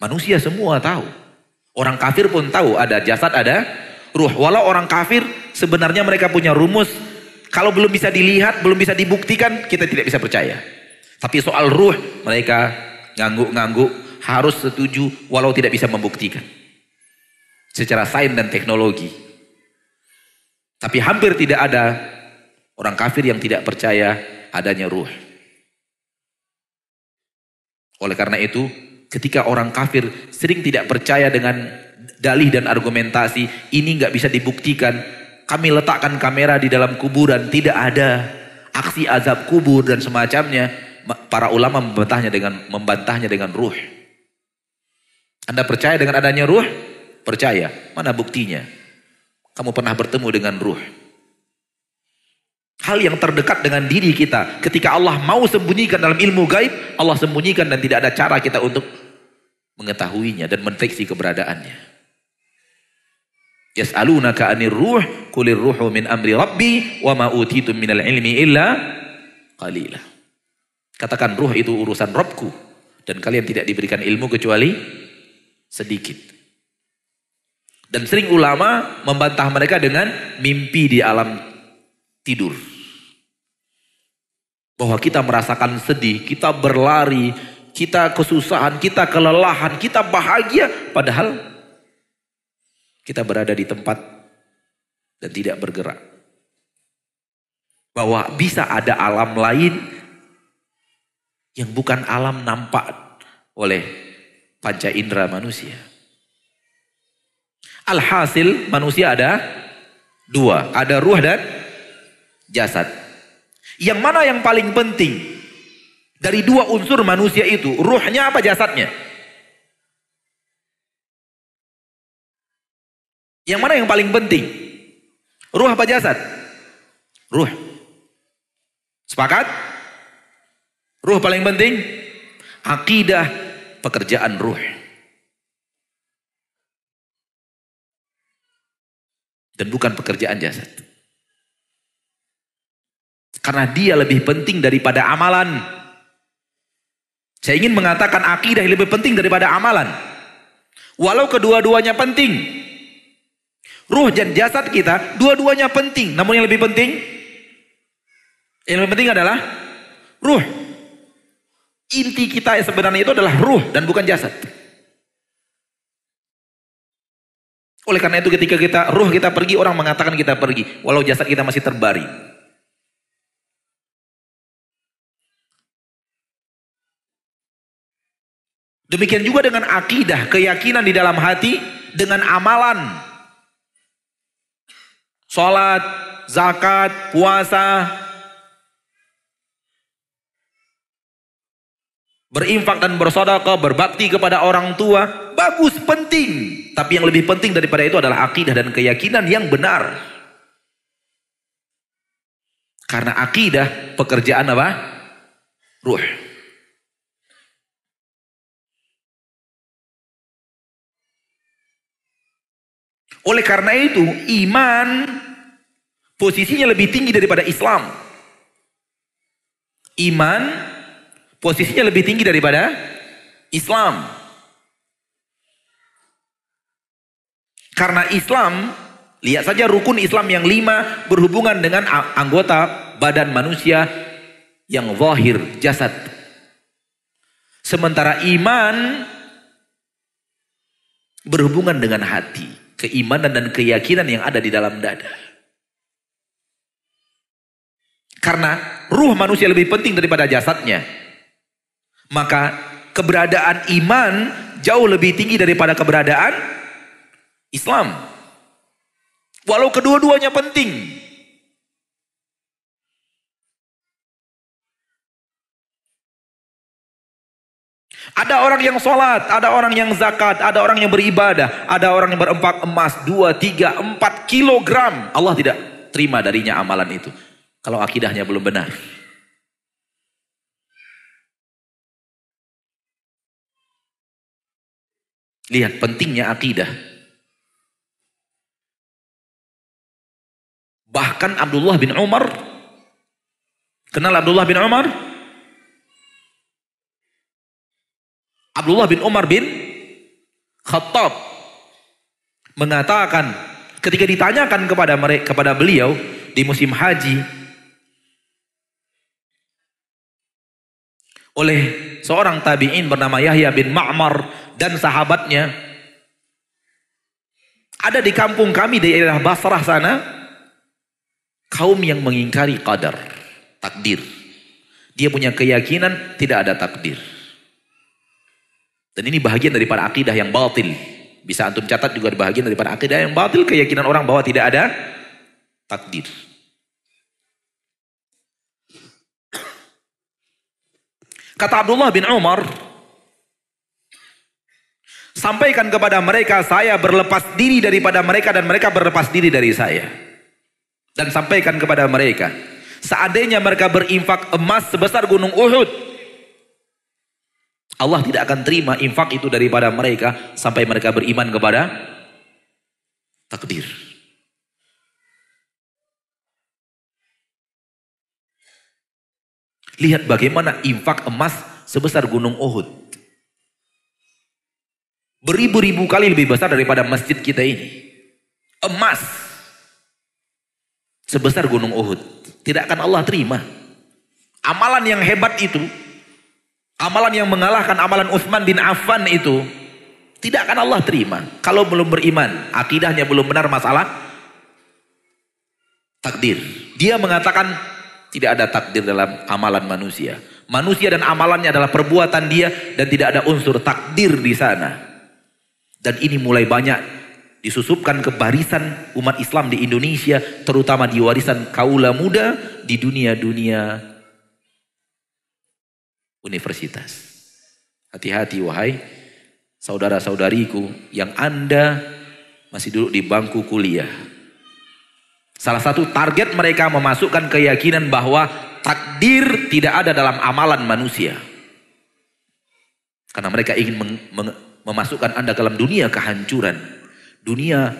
Manusia semua tahu. Orang kafir pun tahu ada jasad, ada ruh. Walau orang kafir sebenarnya mereka punya rumus. Kalau belum bisa dilihat, belum bisa dibuktikan, kita tidak bisa percaya. Tapi soal ruh mereka ngangguk-ngangguk harus setuju walau tidak bisa membuktikan. Secara sains dan teknologi. Tapi hampir tidak ada orang kafir yang tidak percaya adanya ruh. Oleh karena itu, ketika orang kafir sering tidak percaya dengan dalih dan argumentasi, ini nggak bisa dibuktikan. Kami letakkan kamera di dalam kuburan, tidak ada aksi azab kubur dan semacamnya. Para ulama membantahnya dengan membantahnya dengan ruh. Anda percaya dengan adanya ruh? Percaya. Mana buktinya? Kamu pernah bertemu dengan ruh. Hal yang terdekat dengan diri kita. Ketika Allah mau sembunyikan dalam ilmu gaib, Allah sembunyikan dan tidak ada cara kita untuk mengetahuinya dan mendeteksi keberadaannya. Yas'alunaka 'anir ruh, kulir ruhu min amri rabbi wa ma utitum minal ilmi illa qalila. Katakan ruh itu urusan Robku dan kalian tidak diberikan ilmu kecuali sedikit. Dan sering ulama membantah mereka dengan mimpi di alam tidur. Bahwa kita merasakan sedih, kita berlari, kita kesusahan, kita kelelahan, kita bahagia. Padahal kita berada di tempat dan tidak bergerak. Bahwa bisa ada alam lain yang bukan alam nampak oleh panca indera manusia. Alhasil manusia ada dua. Ada ruh dan jasad. Yang mana yang paling penting? Dari dua unsur manusia itu, ruhnya apa jasadnya? Yang mana yang paling penting? Ruh apa jasad? Ruh. Sepakat? Ruh paling penting? Akidah pekerjaan ruh. Dan bukan pekerjaan jasad. Karena dia lebih penting daripada amalan. Saya ingin mengatakan akidah lebih penting daripada amalan. Walau kedua-duanya penting. Ruh dan jasad kita, dua-duanya penting. Namun yang lebih penting, yang lebih penting adalah ruh. Inti kita sebenarnya itu adalah ruh dan bukan jasad. Oleh karena itu ketika kita ruh kita pergi, orang mengatakan kita pergi. Walau jasad kita masih terbaring. Demikian juga dengan akidah, keyakinan di dalam hati, dengan amalan. Salat, zakat, puasa, berinfak dan bersedekah, berbakti kepada orang tua, bagus, penting. Tapi yang lebih penting daripada itu adalah akidah dan keyakinan yang benar. Karena akidah pekerjaan apa? Ruh. Oleh karena itu, iman posisinya lebih tinggi daripada Islam. Iman posisinya lebih tinggi daripada Islam. Karena Islam, lihat saja rukun Islam yang lima berhubungan dengan anggota badan manusia yang zahir, jasad. Sementara iman berhubungan dengan hati keimanan dan keyakinan yang ada di dalam dada. Karena ruh manusia lebih penting daripada jasadnya. Maka keberadaan iman jauh lebih tinggi daripada keberadaan Islam. Walau kedua-duanya penting. Ada orang yang sholat, ada orang yang zakat, ada orang yang beribadah, ada orang yang berempat emas, dua, tiga, empat kilogram. Allah tidak terima darinya amalan itu. Kalau akidahnya belum benar. Lihat pentingnya akidah. Bahkan Abdullah bin Umar, kenal Abdullah bin Umar? Abdullah bin Umar bin Khattab mengatakan ketika ditanyakan kepada mereka kepada beliau di musim haji oleh seorang tabi'in bernama Yahya bin Ma'mar dan sahabatnya ada di kampung kami di daerah Basrah sana kaum yang mengingkari qadar takdir dia punya keyakinan tidak ada takdir dan ini bahagian daripada akidah yang batil. Bisa antum catat juga bahagian daripada akidah yang batil. Keyakinan orang bahwa tidak ada takdir. Kata Abdullah bin Umar, sampaikan kepada mereka saya berlepas diri daripada mereka dan mereka berlepas diri dari saya. Dan sampaikan kepada mereka, seandainya mereka berinfak emas sebesar gunung Uhud, Allah tidak akan terima infak itu daripada mereka sampai mereka beriman kepada takdir. Lihat bagaimana infak emas sebesar gunung Uhud. Beribu-ribu kali lebih besar daripada masjid kita ini. Emas. sebesar gunung Uhud. Tidak akan Allah terima. Amalan yang hebat itu, amalan yang mengalahkan amalan Uthman bin Affan itu, tidak akan Allah terima. Kalau belum beriman, akidahnya belum benar masalah takdir. Dia mengatakan tidak ada takdir dalam amalan manusia. Manusia dan amalannya adalah perbuatan dia dan tidak ada unsur takdir di sana. Dan ini mulai banyak disusupkan ke barisan umat Islam di Indonesia, terutama di warisan kaula muda di dunia-dunia universitas. Hati-hati wahai saudara-saudariku yang Anda masih duduk di bangku kuliah. Salah satu target mereka memasukkan keyakinan bahwa takdir tidak ada dalam amalan manusia. Karena mereka ingin memasukkan Anda dalam dunia kehancuran dunia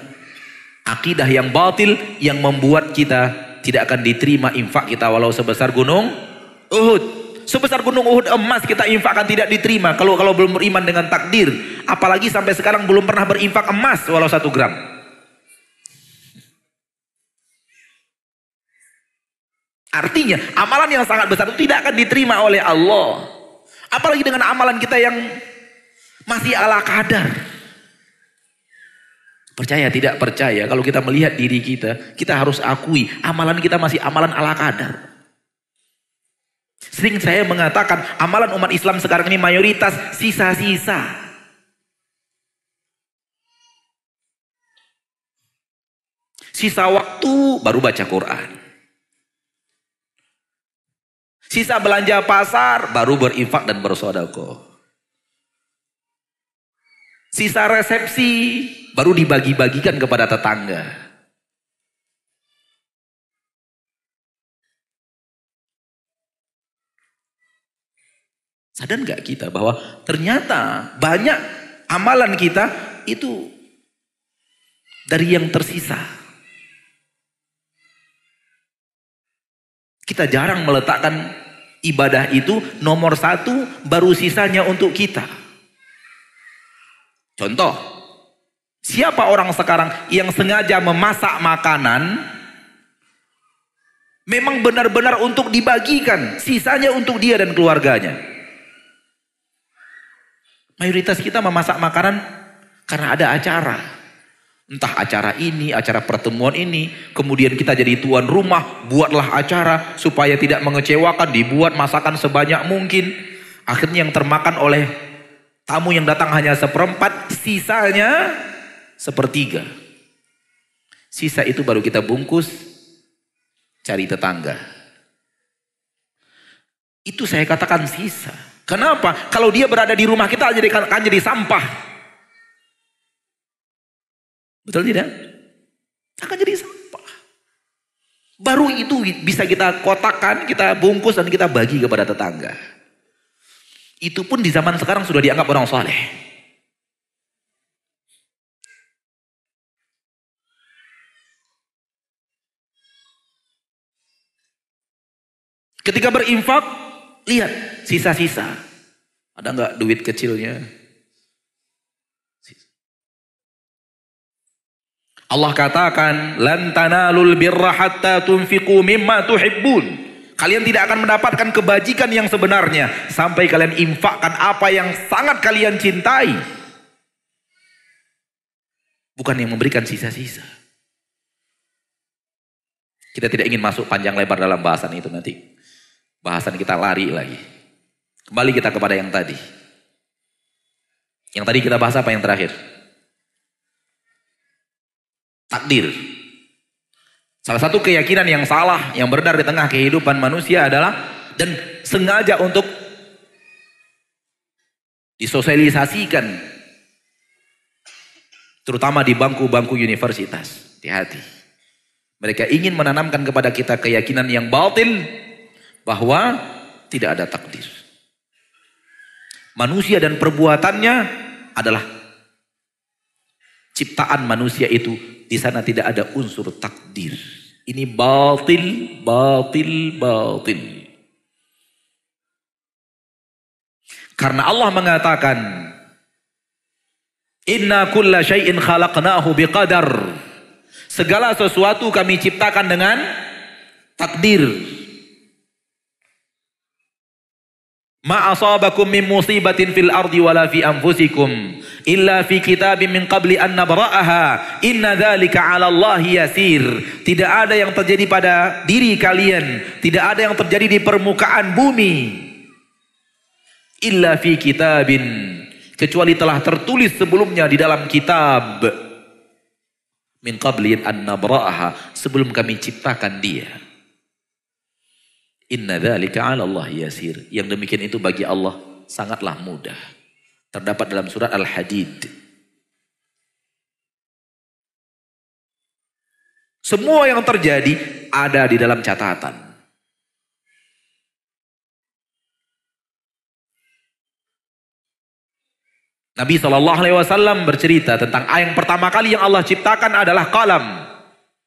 akidah yang batil yang membuat kita tidak akan diterima infak kita walau sebesar gunung Uhud. Sebesar gunung Uhud emas kita infakkan tidak diterima kalau kalau belum beriman dengan takdir. Apalagi sampai sekarang belum pernah berinfak emas walau satu gram. Artinya amalan yang sangat besar itu tidak akan diterima oleh Allah. Apalagi dengan amalan kita yang masih ala kadar. Percaya tidak percaya, kalau kita melihat diri kita, kita harus akui amalan kita masih amalan ala kadar. Sering saya mengatakan amalan umat Islam sekarang ini mayoritas sisa-sisa. Sisa waktu baru baca Quran. Sisa belanja pasar baru berinfak dan bersodako. Sisa resepsi baru dibagi-bagikan kepada tetangga. Sadar nggak kita bahwa ternyata banyak amalan kita itu dari yang tersisa. Kita jarang meletakkan ibadah itu nomor satu baru sisanya untuk kita. Contoh, Siapa orang sekarang yang sengaja memasak makanan memang benar-benar untuk dibagikan, sisanya untuk dia dan keluarganya. Mayoritas kita memasak makanan karena ada acara. Entah acara ini, acara pertemuan ini, kemudian kita jadi tuan rumah, buatlah acara supaya tidak mengecewakan, dibuat masakan sebanyak mungkin. Akhirnya yang termakan oleh tamu yang datang hanya seperempat, sisanya sepertiga. Sisa itu baru kita bungkus, cari tetangga. Itu saya katakan sisa. Kenapa? Kalau dia berada di rumah kita akan jadi sampah. Betul tidak? Akan jadi sampah. Baru itu bisa kita kotakkan, kita bungkus dan kita bagi kepada tetangga. Itu pun di zaman sekarang sudah dianggap orang soleh. Ketika berinfak, lihat sisa-sisa. Ada nggak duit kecilnya? Allah katakan, "Lan tanalul tunfiqu mimma tuhibbun." Kalian tidak akan mendapatkan kebajikan yang sebenarnya sampai kalian infakkan apa yang sangat kalian cintai. Bukan yang memberikan sisa-sisa. Kita tidak ingin masuk panjang lebar dalam bahasan itu nanti. Bahasan kita lari lagi. Kembali kita kepada yang tadi. Yang tadi kita bahas apa yang terakhir? Takdir. Salah satu keyakinan yang salah, yang beredar di tengah kehidupan manusia adalah dan sengaja untuk disosialisasikan terutama di bangku-bangku universitas. Hati-hati. Mereka ingin menanamkan kepada kita keyakinan yang batil bahwa tidak ada takdir. Manusia dan perbuatannya adalah ciptaan manusia itu di sana tidak ada unsur takdir. Ini batil, batil, batil. Karena Allah mengatakan, Inna kulla syai'in khalaqnahu biqadar. Segala sesuatu kami ciptakan dengan takdir. Ma asabakum min musibatin fil ardi wala fi anfusikum illa fi kitabin min qabli an nabra'aha inna dzalika 'ala Allah yasir. Tidak ada yang terjadi pada diri kalian, tidak ada yang terjadi di permukaan bumi illa fi kitabin kecuali telah tertulis sebelumnya di dalam kitab min qabli an nabra'aha sebelum kami ciptakan dia. Inna dzalika 'ala Allah yasir. Yang demikian itu bagi Allah sangatlah mudah. Terdapat dalam surat Al-Hadid. Semua yang terjadi ada di dalam catatan. Nabi Shallallahu Alaihi Wasallam bercerita tentang yang pertama kali yang Allah ciptakan adalah kalam,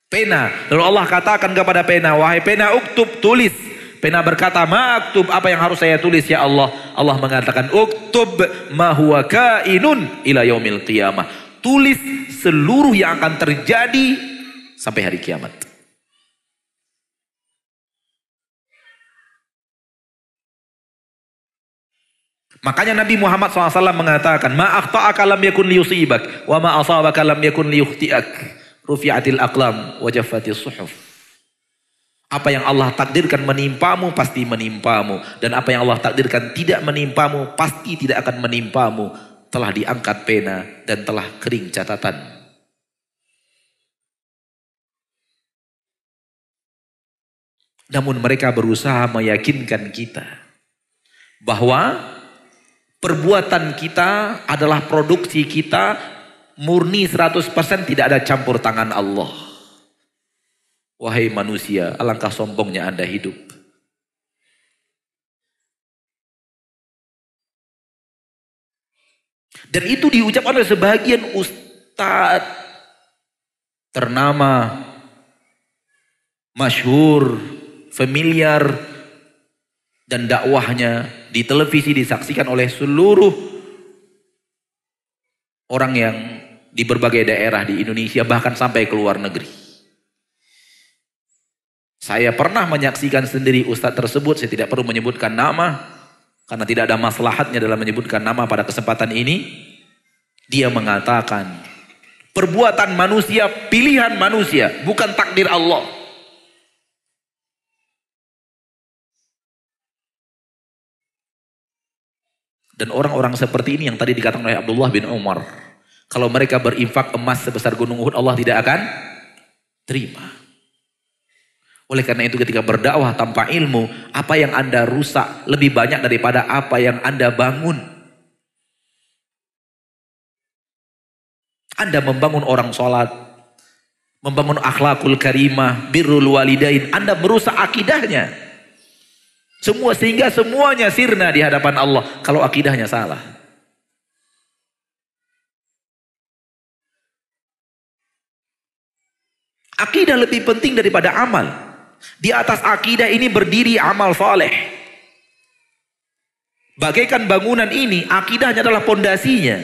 pena. Lalu Allah katakan kepada pena, wahai pena, uktub tulis. Pena berkata, maktub apa yang harus saya tulis ya Allah? Allah mengatakan, uktub ma huwa kainun ila yaumil qiyamah. Tulis seluruh yang akan terjadi sampai hari kiamat. Makanya Nabi Muhammad SAW mengatakan, Ma akhta'aka lam yakun liyusibak, wa ma asabaka lam yakun liyukhti'ak. Rufi'atil aqlam, wajafatil suhuf. Apa yang Allah takdirkan menimpamu pasti menimpamu. Dan apa yang Allah takdirkan tidak menimpamu pasti tidak akan menimpamu. Telah diangkat pena dan telah kering catatan. Namun mereka berusaha meyakinkan kita bahwa perbuatan kita adalah produksi kita murni 100% tidak ada campur tangan Allah. Wahai manusia, alangkah sombongnya Anda hidup. Dan itu diucapkan oleh sebagian ustadz ternama, masyhur, familiar, dan dakwahnya di televisi disaksikan oleh seluruh orang yang di berbagai daerah di Indonesia bahkan sampai ke luar negeri. Saya pernah menyaksikan sendiri ustadz tersebut, saya tidak perlu menyebutkan nama, karena tidak ada maslahatnya dalam menyebutkan nama pada kesempatan ini. Dia mengatakan, perbuatan manusia, pilihan manusia, bukan takdir Allah. Dan orang-orang seperti ini yang tadi dikatakan oleh Abdullah bin Umar. Kalau mereka berinfak emas sebesar gunung Uhud, Allah tidak akan terima. Oleh karena itu ketika berdakwah tanpa ilmu, apa yang Anda rusak lebih banyak daripada apa yang Anda bangun. Anda membangun orang sholat, membangun akhlakul karimah, birrul walidain, Anda merusak akidahnya. Semua sehingga semuanya sirna di hadapan Allah kalau akidahnya salah. Akidah lebih penting daripada amal. Di atas akidah ini berdiri amal soleh. Bagaikan bangunan ini, akidahnya adalah pondasinya.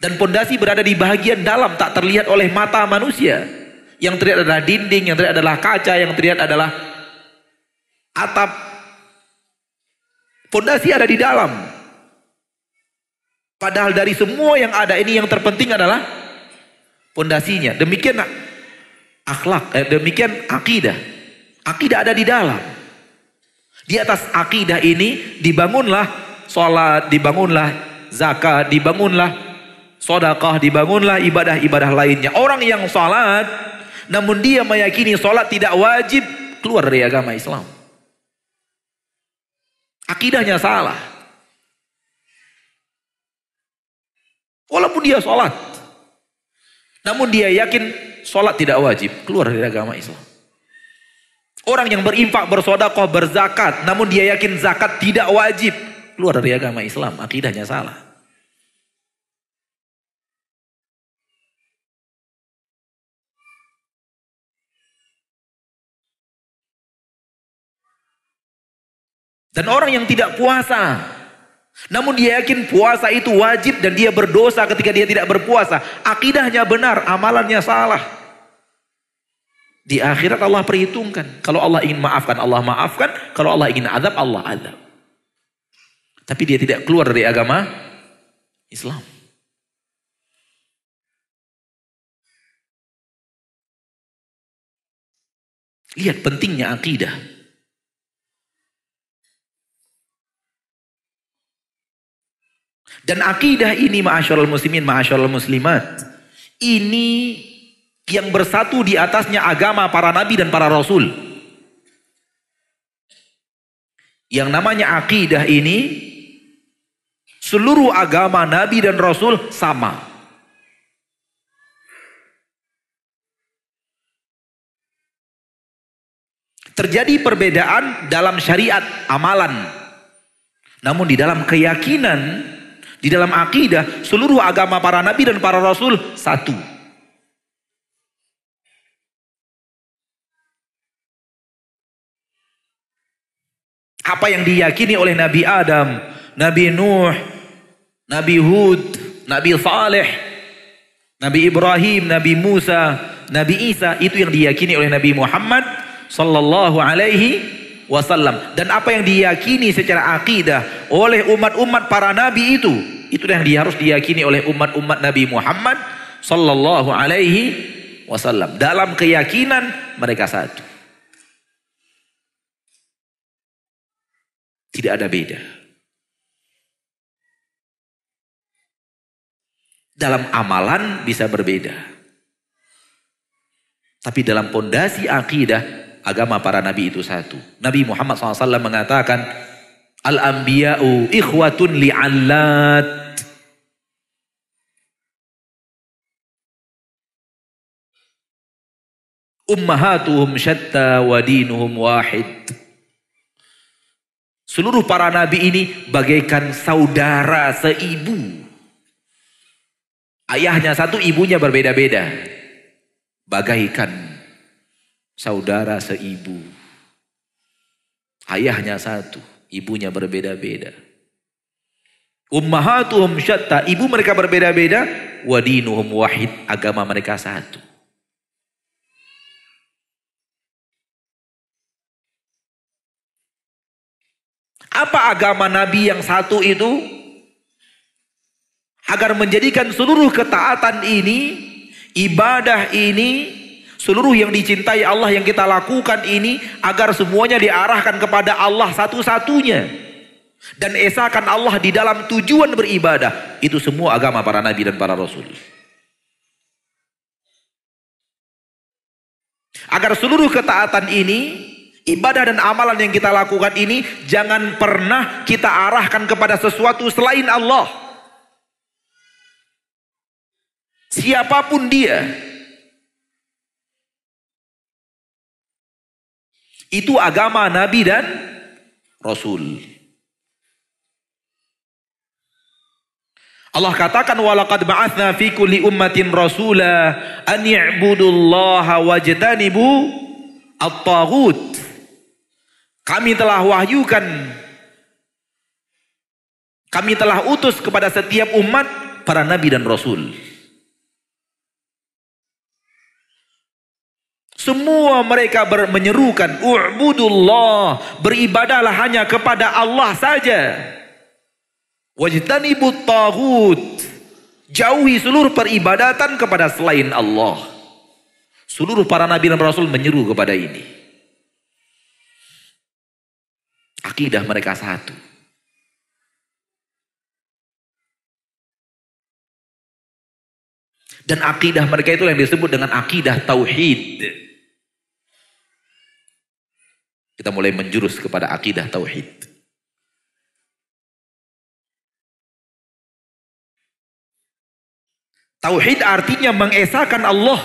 Dan pondasi berada di bagian dalam, tak terlihat oleh mata manusia. Yang terlihat adalah dinding, yang terlihat adalah kaca, yang terlihat adalah atap. Pondasi ada di dalam. Padahal dari semua yang ada ini yang terpenting adalah pondasinya. Demikian akhlak, eh, demikian akidah. Akidah ada di dalam. Di atas akidah ini dibangunlah sholat, dibangunlah zakat, dibangunlah sodakah, dibangunlah ibadah-ibadah lainnya. Orang yang sholat, namun dia meyakini sholat tidak wajib, keluar dari agama Islam. Akidahnya salah. Walaupun dia sholat. Namun dia yakin sholat tidak wajib, keluar dari agama Islam. Orang yang berinfak, bersodakoh, berzakat, namun dia yakin zakat tidak wajib, keluar dari agama Islam, akidahnya salah. Dan orang yang tidak puasa, namun dia yakin puasa itu wajib dan dia berdosa ketika dia tidak berpuasa. Akidahnya benar, amalannya salah. Di akhirat Allah perhitungkan. Kalau Allah ingin maafkan, Allah maafkan. Kalau Allah ingin azab, Allah azab. Tapi dia tidak keluar dari agama Islam. Lihat pentingnya akidah. Dan akidah ini ma'asyarul muslimin, ma'asyarul muslimat. Ini yang bersatu di atasnya agama para nabi dan para rasul. Yang namanya akidah ini seluruh agama nabi dan rasul sama. Terjadi perbedaan dalam syariat amalan. Namun di dalam keyakinan, di dalam akidah, seluruh agama para nabi dan para rasul satu. Apa yang diyakini oleh Nabi Adam, Nabi Nuh, Nabi Hud, Nabi Saleh, Nabi Ibrahim, Nabi Musa, Nabi Isa, itu yang diyakini oleh Nabi Muhammad sallallahu alaihi wasallam. Dan apa yang diyakini secara akidah oleh umat-umat para nabi itu itu yang harus diyakini oleh umat-umat Nabi Muhammad sallallahu alaihi wasallam. Dalam keyakinan mereka satu. Tidak ada beda. Dalam amalan bisa berbeda. Tapi dalam pondasi akidah agama para nabi itu satu. Nabi Muhammad SAW mengatakan, Al-anbiya'u ikhwatun li'allat. Ummahatuhum syatta wa dinuhum wahid. Seluruh para nabi ini bagaikan saudara seibu. Ayahnya satu, ibunya berbeda-beda. Bagaikan saudara seibu. Ayahnya satu, ibunya berbeda-beda. Ummahatuhum syatta, ibu mereka berbeda-beda, wadinuhum wahid, agama mereka satu. Apa agama Nabi yang satu itu? Agar menjadikan seluruh ketaatan ini, ibadah ini, Seluruh yang dicintai Allah yang kita lakukan ini agar semuanya diarahkan kepada Allah satu-satunya. Dan esakan Allah di dalam tujuan beribadah. Itu semua agama para nabi dan para rasul. Agar seluruh ketaatan ini, ibadah dan amalan yang kita lakukan ini jangan pernah kita arahkan kepada sesuatu selain Allah. Siapa pun dia, Itu agama Nabi dan Rasul. Allah katakan walaqad ba'atsna fi kulli ummatin rasula an ya'budullaha wajtanibu at-taghut. Kami telah wahyukan kami telah utus kepada setiap umat para nabi dan rasul. Semua mereka menyerukan U'budullah Beribadalah hanya kepada Allah saja. Wajtanibut taghut Jauhi seluruh peribadatan kepada selain Allah. Seluruh para nabi dan rasul menyeru kepada ini. Akidah mereka satu. Dan akidah mereka itu yang disebut dengan akidah tauhid. Kita mulai menjurus kepada akidah tauhid. Tauhid artinya mengesahkan Allah.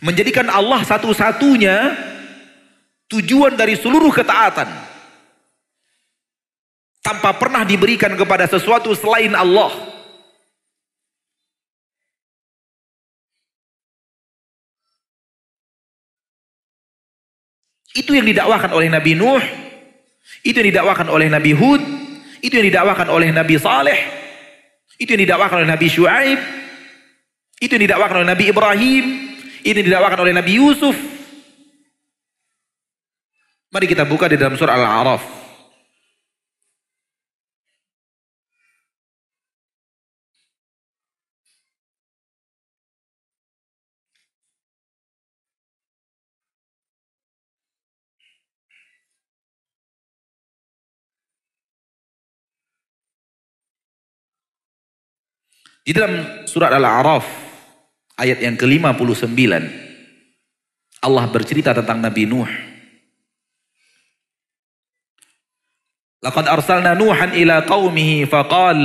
Menjadikan Allah satu-satunya tujuan dari seluruh ketaatan. Tanpa pernah diberikan kepada sesuatu selain Allah. Itu yang didakwakan oleh Nabi Nuh, itu yang didakwakan oleh Nabi Hud, itu yang didakwakan oleh Nabi Saleh, itu yang didakwakan oleh Nabi Shu'aib, itu yang didakwakan oleh Nabi Ibrahim, Ini didakwakan oleh Nabi Yusuf. Mari kita buka di dalam surah Al-A'raf. Di dalam surat Al-A'raf ayat yang ke-59 Allah bercerita tentang Nabi Nuh. Laqad arsalna Nuhan ila qaumihi faqal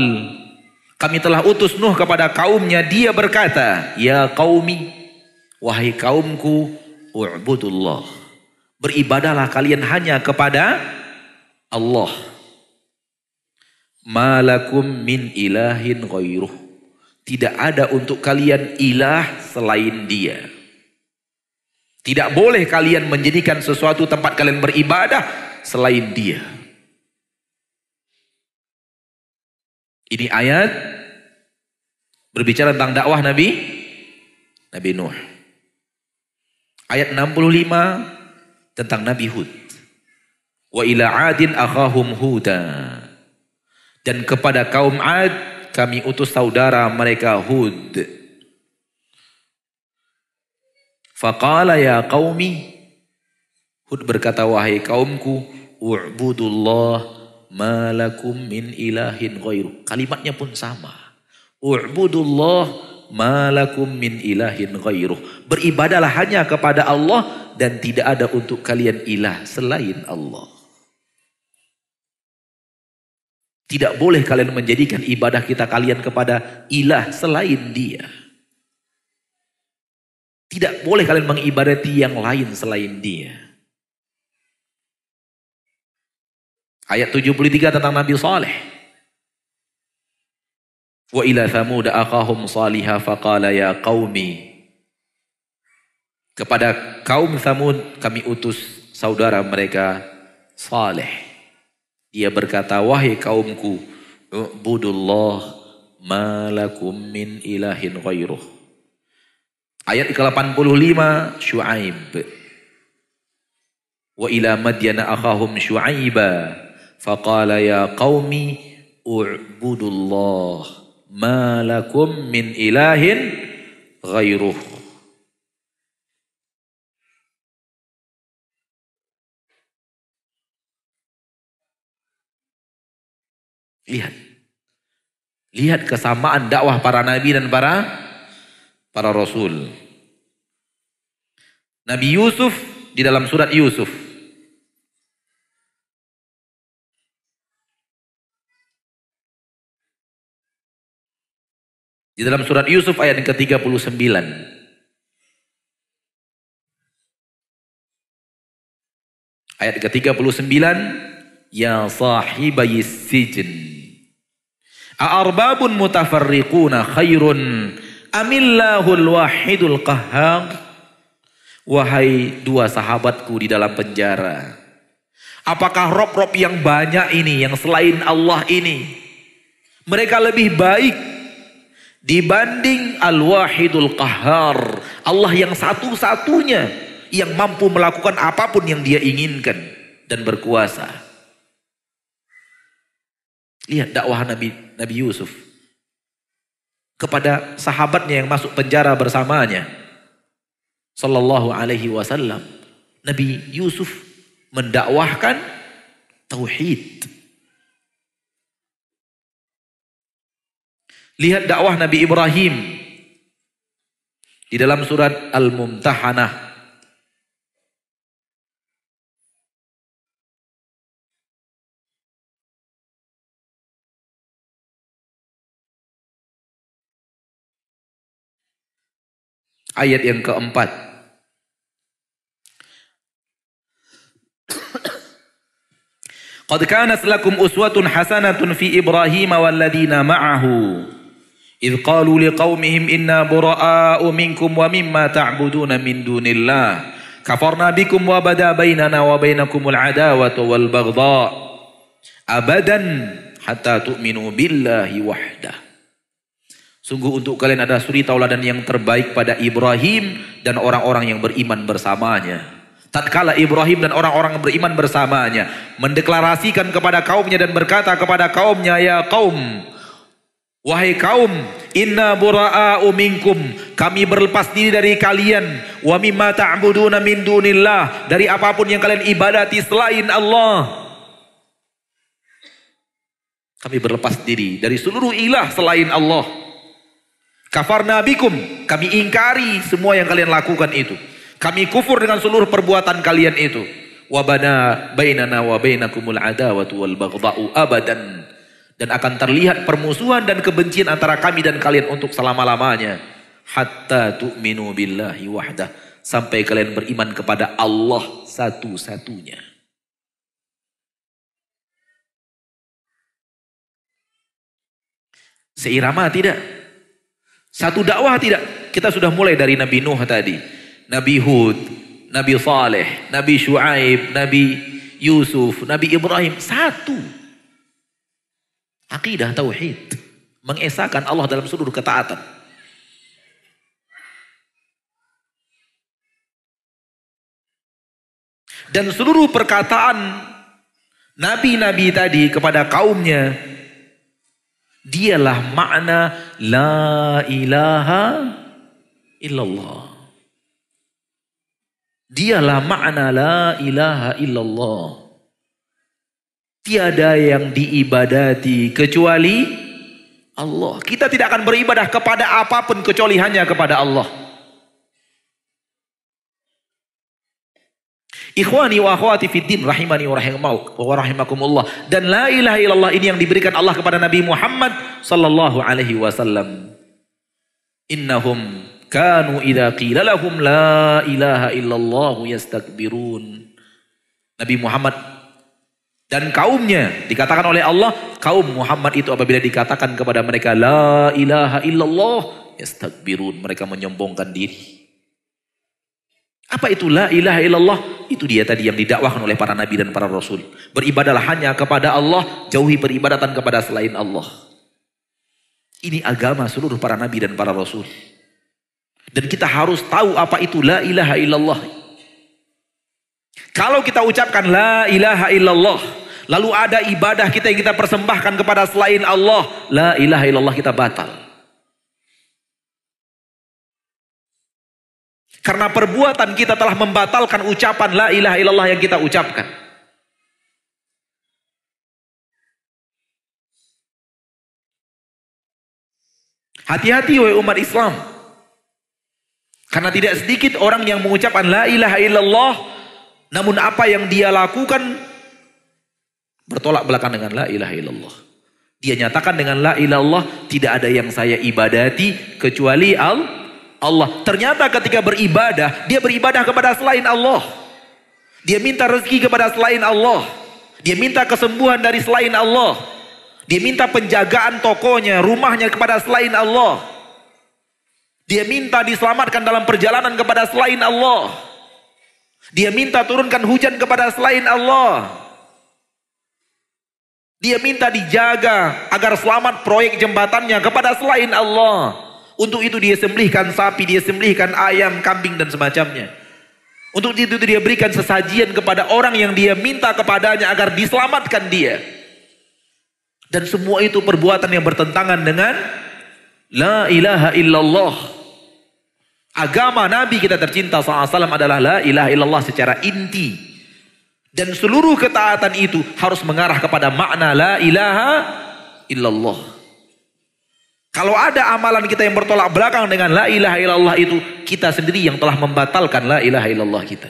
kami telah utus Nuh kepada kaumnya dia berkata ya qaumi wahai kaumku u'budullah beribadahlah kalian hanya kepada Allah malakum min ilahin ghairuh tidak ada untuk kalian ilah selain dia. Tidak boleh kalian menjadikan sesuatu tempat kalian beribadah selain dia. Ini ayat berbicara tentang dakwah Nabi Nabi Nuh. Ayat 65 tentang Nabi Hud. Wa ila adin akhahum huda. Dan kepada kaum Ad kami utus saudara mereka Hud. Faqala ya qaumi Hud berkata wahai kaumku u'budullah malakum min ilahin ghairu. Kalimatnya pun sama. U'budullah malakum min ilahin ghairu. Beribadalah hanya kepada Allah dan tidak ada untuk kalian ilah selain Allah. Tidak boleh kalian menjadikan ibadah kita kalian kepada ilah selain dia. Tidak boleh kalian mengibadati yang lain selain dia. Ayat 73 tentang Nabi Saleh. Wa ila thamud akahum salihah faqala ya qaumi. Kepada kaum Thamud kami utus saudara mereka Saleh. Dia berkata, wahai kaumku, Ubudullah malakum min ilahin ghairuh. Ayat ke-85 Syuaib. Wa ila madyana akhahum Syuaiba faqala ya qaumi u'budullah malakum min ilahin ghairuh. Lihat. Lihat kesamaan dakwah para nabi dan para para rasul. Nabi Yusuf di dalam surat Yusuf. Di dalam surat Yusuf ayat yang ke-39. Ayat ke-39, Ya sahibai sijin. A'arbabun mutafarriquna khairun. Amillahul wahidul qahhar? Wahai dua sahabatku di dalam penjara Apakah rob-rob yang banyak ini yang selain Allah ini mereka lebih baik dibanding Al-Wahidul Qahar Allah yang satu-satunya yang mampu melakukan apa pun yang dia inginkan dan berkuasa. Lihat dakwah Nabi Nabi Yusuf kepada sahabatnya yang masuk penjara bersamanya. Sallallahu alaihi wasallam. Nabi Yusuf mendakwahkan tauhid. Lihat dakwah Nabi Ibrahim di dalam surat Al-Mumtahanah ayat yang keempat. Qad kanat lakum uswatun hasanatun fi Ibrahim walladzina ma'ahu. إذ قالوا لقومهم إنا براء منكم ومما تعبدون من دون الله كفرنا بكم وبدا بيننا وبينكم العداوة والبغضاء أبدا حتى تؤمنوا بالله وحده Sungguh untuk kalian ada suri tauladan yang terbaik pada Ibrahim dan orang-orang yang beriman bersamanya. Tatkala Ibrahim dan orang-orang beriman bersamanya mendeklarasikan kepada kaumnya dan berkata kepada kaumnya, "Ya kaum, wahai kaum, inna bura'a'u minkum, kami berlepas diri dari kalian, wa mimma ta'buduna min dunillah, dari apa pun yang kalian ibadati selain Allah." Kami berlepas diri dari seluruh ilah selain Allah. Kafar nabikum, kami ingkari semua yang kalian lakukan itu. Kami kufur dengan seluruh perbuatan kalian itu. Wabana bainana wa bainakumul adawatu wal baghda'u abadan. Dan akan terlihat permusuhan dan kebencian antara kami dan kalian untuk selama-lamanya. Hatta tu'minu billahi wahdah. Sampai kalian beriman kepada Allah satu-satunya. Seirama tidak? Satu dakwah tidak. Kita sudah mulai dari Nabi Nuh tadi. Nabi Hud, Nabi Saleh, Nabi Shu'aib, Nabi Yusuf, Nabi Ibrahim. Satu. Akidah Tauhid. Mengesahkan Allah dalam seluruh ketaatan. Dan seluruh perkataan Nabi-Nabi tadi kepada kaumnya Dialah makna la ilaha illallah. Dialah makna la ilaha illallah. Tiada yang diibadati kecuali Allah. Kita tidak akan beribadah kepada apa pun kecuali hanya kepada Allah. Ikhwani wa akhwati fiddin rahimani wa rahimakumullah. Dan la ilaha illallah ini yang diberikan Allah kepada Nabi Muhammad sallallahu alaihi wasallam. Innahum kanu idza qila lahum la ilaha illallah yastakbirun. Nabi Muhammad dan kaumnya dikatakan oleh Allah kaum Muhammad itu apabila dikatakan kepada mereka la ilaha illallah yastakbirun mereka menyombongkan diri apa itu la ilaha illallah? Itu dia tadi yang didakwahkan oleh para nabi dan para rasul. Beribadalah hanya kepada Allah, jauhi peribadatan kepada selain Allah. Ini agama seluruh para nabi dan para rasul. Dan kita harus tahu apa itu la ilaha illallah. Kalau kita ucapkan la ilaha illallah, lalu ada ibadah kita yang kita persembahkan kepada selain Allah, la ilaha illallah kita batal. Karena perbuatan kita telah membatalkan ucapan la ilaha illallah yang kita ucapkan. Hati-hati wahai umat Islam. Karena tidak sedikit orang yang mengucapkan la ilaha illallah namun apa yang dia lakukan bertolak belakang dengan la ilaha illallah. Dia nyatakan dengan la ilaha illallah tidak ada yang saya ibadati kecuali Allah Allah. Ternyata ketika beribadah, dia beribadah kepada selain Allah. Dia minta rezeki kepada selain Allah. Dia minta kesembuhan dari selain Allah. Dia minta penjagaan tokonya, rumahnya kepada selain Allah. Dia minta diselamatkan dalam perjalanan kepada selain Allah. Dia minta turunkan hujan kepada selain Allah. Dia minta dijaga agar selamat proyek jembatannya kepada selain Allah. Untuk itu dia sembelihkan sapi, dia sembelihkan ayam, kambing dan semacamnya. Untuk itu dia berikan sesajian kepada orang yang dia minta kepadanya agar diselamatkan dia. Dan semua itu perbuatan yang bertentangan dengan La ilaha illallah. Agama Nabi kita tercinta SAW adalah La ilaha illallah secara inti. Dan seluruh ketaatan itu harus mengarah kepada makna La ilaha illallah. Kalau ada amalan kita yang bertolak belakang dengan la ilaha illallah itu, kita sendiri yang telah membatalkan la ilaha illallah kita.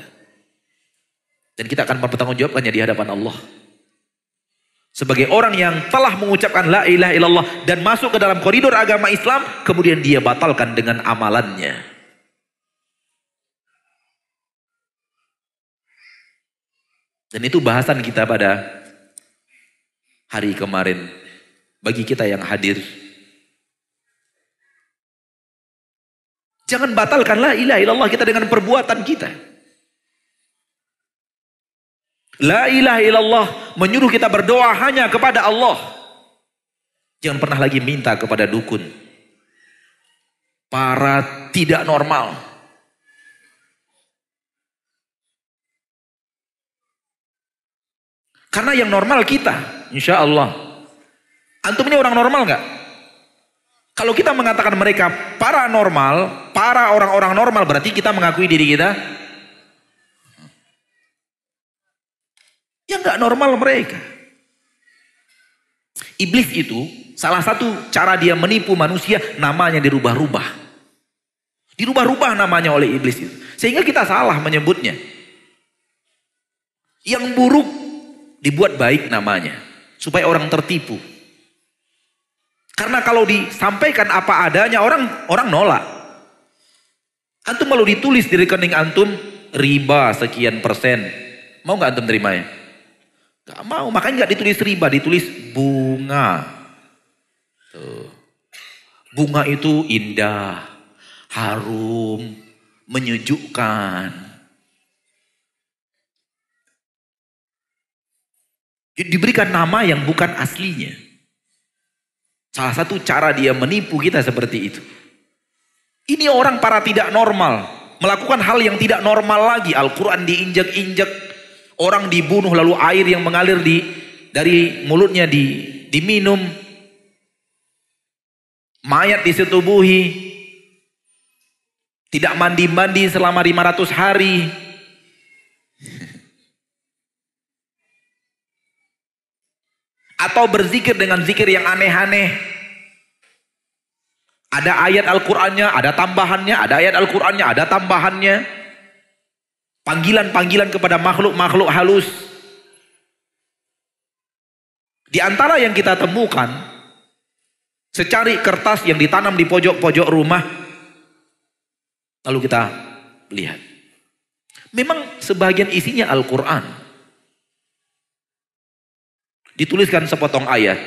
Dan kita akan mempertanggungjawabkannya di hadapan Allah. Sebagai orang yang telah mengucapkan la ilaha illallah dan masuk ke dalam koridor agama Islam, kemudian dia batalkan dengan amalannya. Dan itu bahasan kita pada hari kemarin. Bagi kita yang hadir, Jangan batalkan la ilaha illallah kita dengan perbuatan kita. La ilaha illallah menyuruh kita berdoa hanya kepada Allah. Jangan pernah lagi minta kepada dukun. para tidak normal. Karena yang normal kita, insya Allah. Antum ini orang normal nggak? Kalau kita mengatakan mereka paranormal, para orang-orang normal berarti kita mengakui diri kita yang nggak normal mereka. Iblis itu salah satu cara dia menipu manusia namanya dirubah-rubah. Dirubah-rubah namanya oleh iblis itu. Sehingga kita salah menyebutnya. Yang buruk dibuat baik namanya. Supaya orang tertipu. Karena kalau disampaikan apa adanya orang orang nolak. Antum kalau ditulis di rekening antum riba sekian persen. Mau nggak antum terimanya? Gak mau, makanya nggak ditulis riba, ditulis bunga. Tuh. Bunga itu indah, harum, menyejukkan. Diberikan nama yang bukan aslinya. Salah satu cara dia menipu kita seperti itu. Ini orang para tidak normal. Melakukan hal yang tidak normal lagi. Al-Quran diinjak-injak. Orang dibunuh lalu air yang mengalir di dari mulutnya di, diminum. Mayat disetubuhi. Tidak mandi-mandi selama 500 hari. Atau berzikir dengan zikir yang aneh-aneh. Ada ayat Al-Qur'annya, ada tambahannya, ada ayat Al-Qur'annya, ada tambahannya. Panggilan-panggilan kepada makhluk-makhluk halus. Di antara yang kita temukan, secari kertas yang ditanam di pojok-pojok rumah, lalu kita lihat. Memang sebagian isinya Al-Quran. Dituliskan sepotong ayat.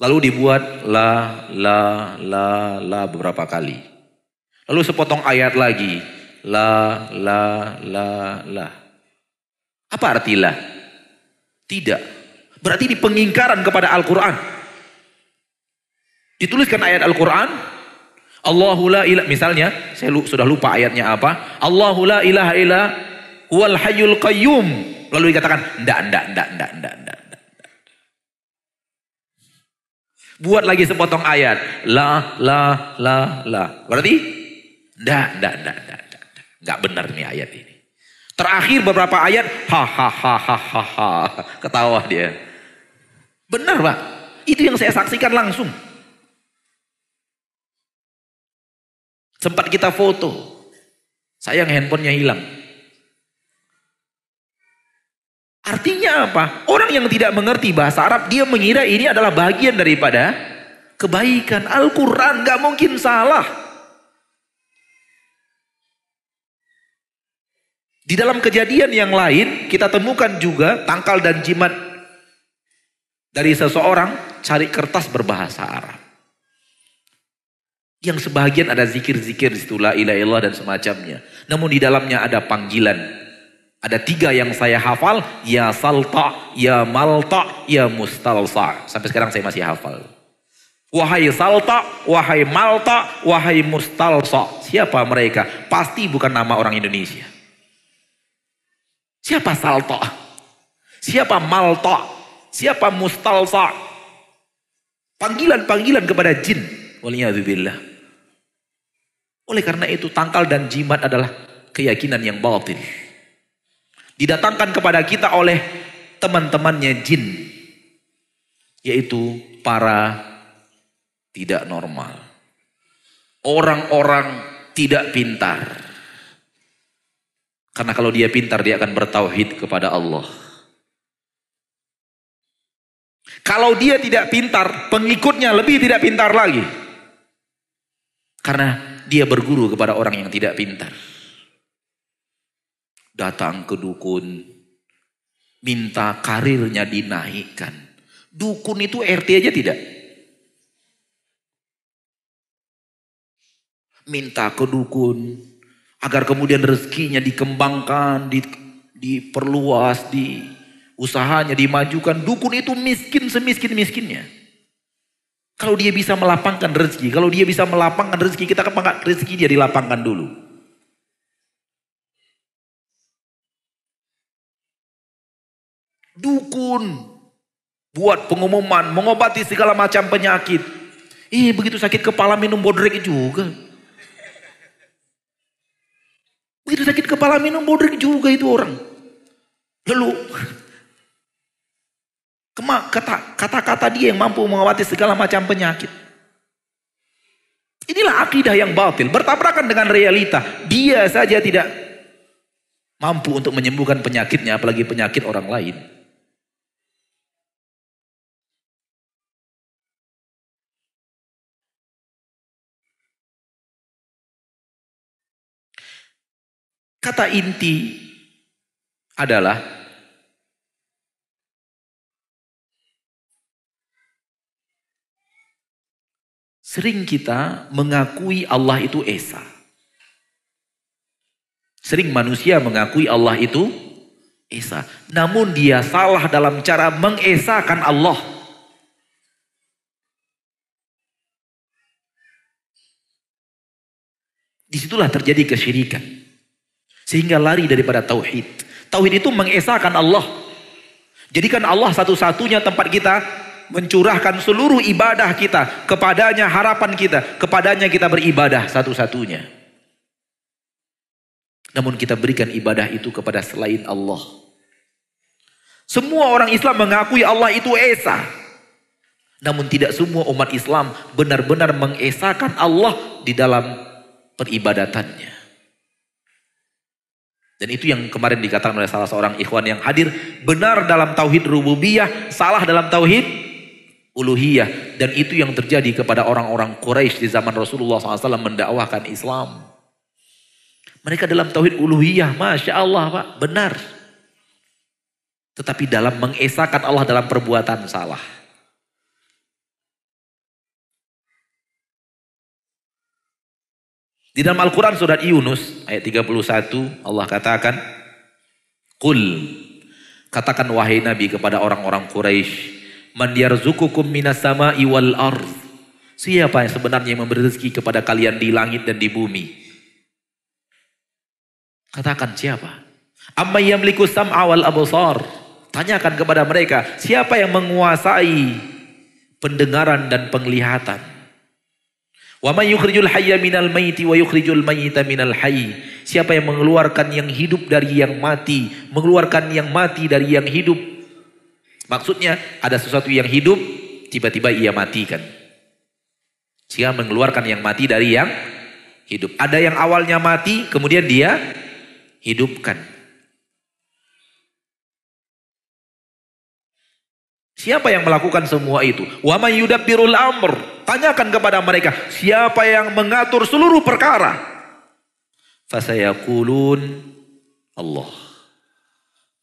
Lalu dibuat la, la, la, la beberapa kali. Lalu sepotong ayat lagi. La, la, la, la. Apa arti la? Tidak. Berarti ini pengingkaran kepada Al-Quran. Dituliskan ayat Al-Quran. Allahu la ilah. Misalnya, saya sudah lupa ayatnya apa. Allahu la ilaha illa huwal hayyul. Lalu dikatakan, ndak, ndak, ndak, ndak, ndak, ndak. Buat lagi sepotong ayat. La, la, la, la. Berarti? Nggak, nggak, nggak, nggak. Nggak benar nih ayat ini. Terakhir beberapa ayat. Ha, ha, ha, ha, ha, ha. Ketawa dia. Benar pak. Itu yang saya saksikan langsung. Sempat kita foto. Sayang handphonenya hilang. Artinya apa? Orang yang tidak mengerti bahasa Arab, dia mengira ini adalah bagian daripada kebaikan. Al-Quran gak mungkin salah. Di dalam kejadian yang lain, kita temukan juga tangkal dan jimat dari seseorang cari kertas berbahasa Arab. Yang sebagian ada zikir-zikir di situ, la ilaha dan semacamnya. Namun di dalamnya ada panggilan ada tiga yang saya hafal, ya salta, ya malta, ya mustalsa. Sampai sekarang saya masih hafal. Wahai salta, wahai malta, wahai mustalsa. Siapa mereka? Pasti bukan nama orang Indonesia. Siapa salta? Siapa malta? Siapa mustalsa? Panggilan-panggilan kepada jin. Waliyahzubillah. Oleh karena itu tangkal dan jimat adalah keyakinan yang batil didatangkan kepada kita oleh teman-temannya jin yaitu para tidak normal. Orang-orang tidak pintar. Karena kalau dia pintar dia akan bertauhid kepada Allah. Kalau dia tidak pintar pengikutnya lebih tidak pintar lagi. Karena dia berguru kepada orang yang tidak pintar datang ke dukun, minta karirnya dinaikkan. Dukun itu RT aja tidak. Minta ke dukun agar kemudian rezekinya dikembangkan, di, diperluas, di usahanya dimajukan. Dukun itu miskin semiskin-miskinnya. Kalau dia bisa melapangkan rezeki, kalau dia bisa melapangkan rezeki, kita akan rezeki dia dilapangkan dulu. Dukun buat pengumuman, mengobati segala macam penyakit. Ih, begitu sakit kepala minum bodrek juga. Begitu sakit kepala minum bodrek juga itu orang. Lalu Kata-kata dia yang mampu mengobati segala macam penyakit. Inilah akidah yang batil, bertabrakan dengan realita. Dia saja tidak mampu untuk menyembuhkan penyakitnya, apalagi penyakit orang lain. Kata inti adalah Sering kita mengakui Allah itu Esa. Sering manusia mengakui Allah itu Esa. Namun dia salah dalam cara mengesakan Allah. Di situlah terjadi kesyirikan. Sehingga lari daripada tauhid. Tauhid itu mengesahkan Allah. Jadikan Allah satu-satunya tempat kita mencurahkan seluruh ibadah kita kepadanya harapan kita kepadanya kita beribadah satu-satunya namun kita berikan ibadah itu kepada selain Allah semua orang Islam mengakui Allah itu Esa namun tidak semua umat Islam benar-benar mengesahkan Allah di dalam peribadatannya dan itu yang kemarin dikatakan oleh salah seorang ikhwan yang hadir. Benar dalam tauhid rububiyah, salah dalam tauhid uluhiyah dan itu yang terjadi kepada orang-orang Quraisy di zaman Rasulullah SAW mendakwahkan Islam. Mereka dalam tauhid uluhiyah, masya Allah pak, benar. Tetapi dalam mengesahkan Allah dalam perbuatan salah. Di dalam Al-Quran surat Yunus ayat 31 Allah katakan Kul katakan wahai Nabi kepada orang-orang Quraisy Man yarzukukum minas sama'i wal ard. Siapa yang sebenarnya memberi rezeki kepada kalian di langit dan di bumi? Katakan siapa? Amma yamliku sam'a wal. Tanyakan kepada mereka, siapa yang menguasai pendengaran dan penglihatan? Wa yukhrijul hayya minal wa yukhrijul mayyita minal hayy. Siapa yang mengeluarkan yang hidup dari yang mati, mengeluarkan yang mati dari yang hidup? Maksudnya ada sesuatu yang hidup, tiba-tiba ia matikan. Sehingga mengeluarkan yang mati dari yang hidup. Ada yang awalnya mati, kemudian dia hidupkan. Siapa yang melakukan semua itu? Wa may yudabbirul amr. Tanyakan kepada mereka, siapa yang mengatur seluruh perkara? Fasayaqulun Allah.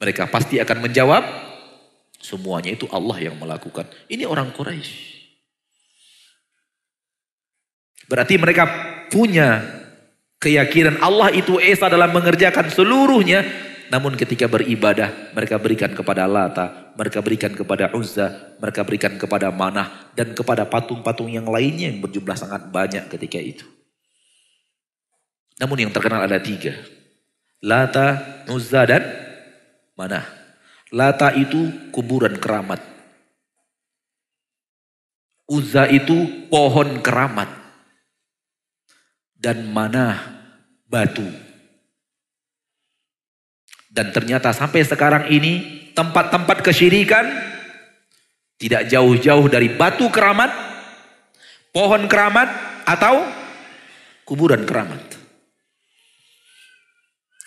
Mereka pasti akan menjawab, Semuanya itu Allah yang melakukan. Ini orang Quraisy. Berarti mereka punya keyakinan Allah itu Esa dalam mengerjakan seluruhnya. Namun ketika beribadah, mereka berikan kepada Lata, mereka berikan kepada Uzza, mereka berikan kepada Manah, dan kepada patung-patung yang lainnya yang berjumlah sangat banyak ketika itu. Namun yang terkenal ada tiga. Lata, Uzza, dan Manah. Lata itu kuburan keramat. Uzza itu pohon keramat. Dan mana batu. Dan ternyata sampai sekarang ini tempat-tempat kesyirikan tidak jauh-jauh dari batu keramat, pohon keramat atau kuburan keramat.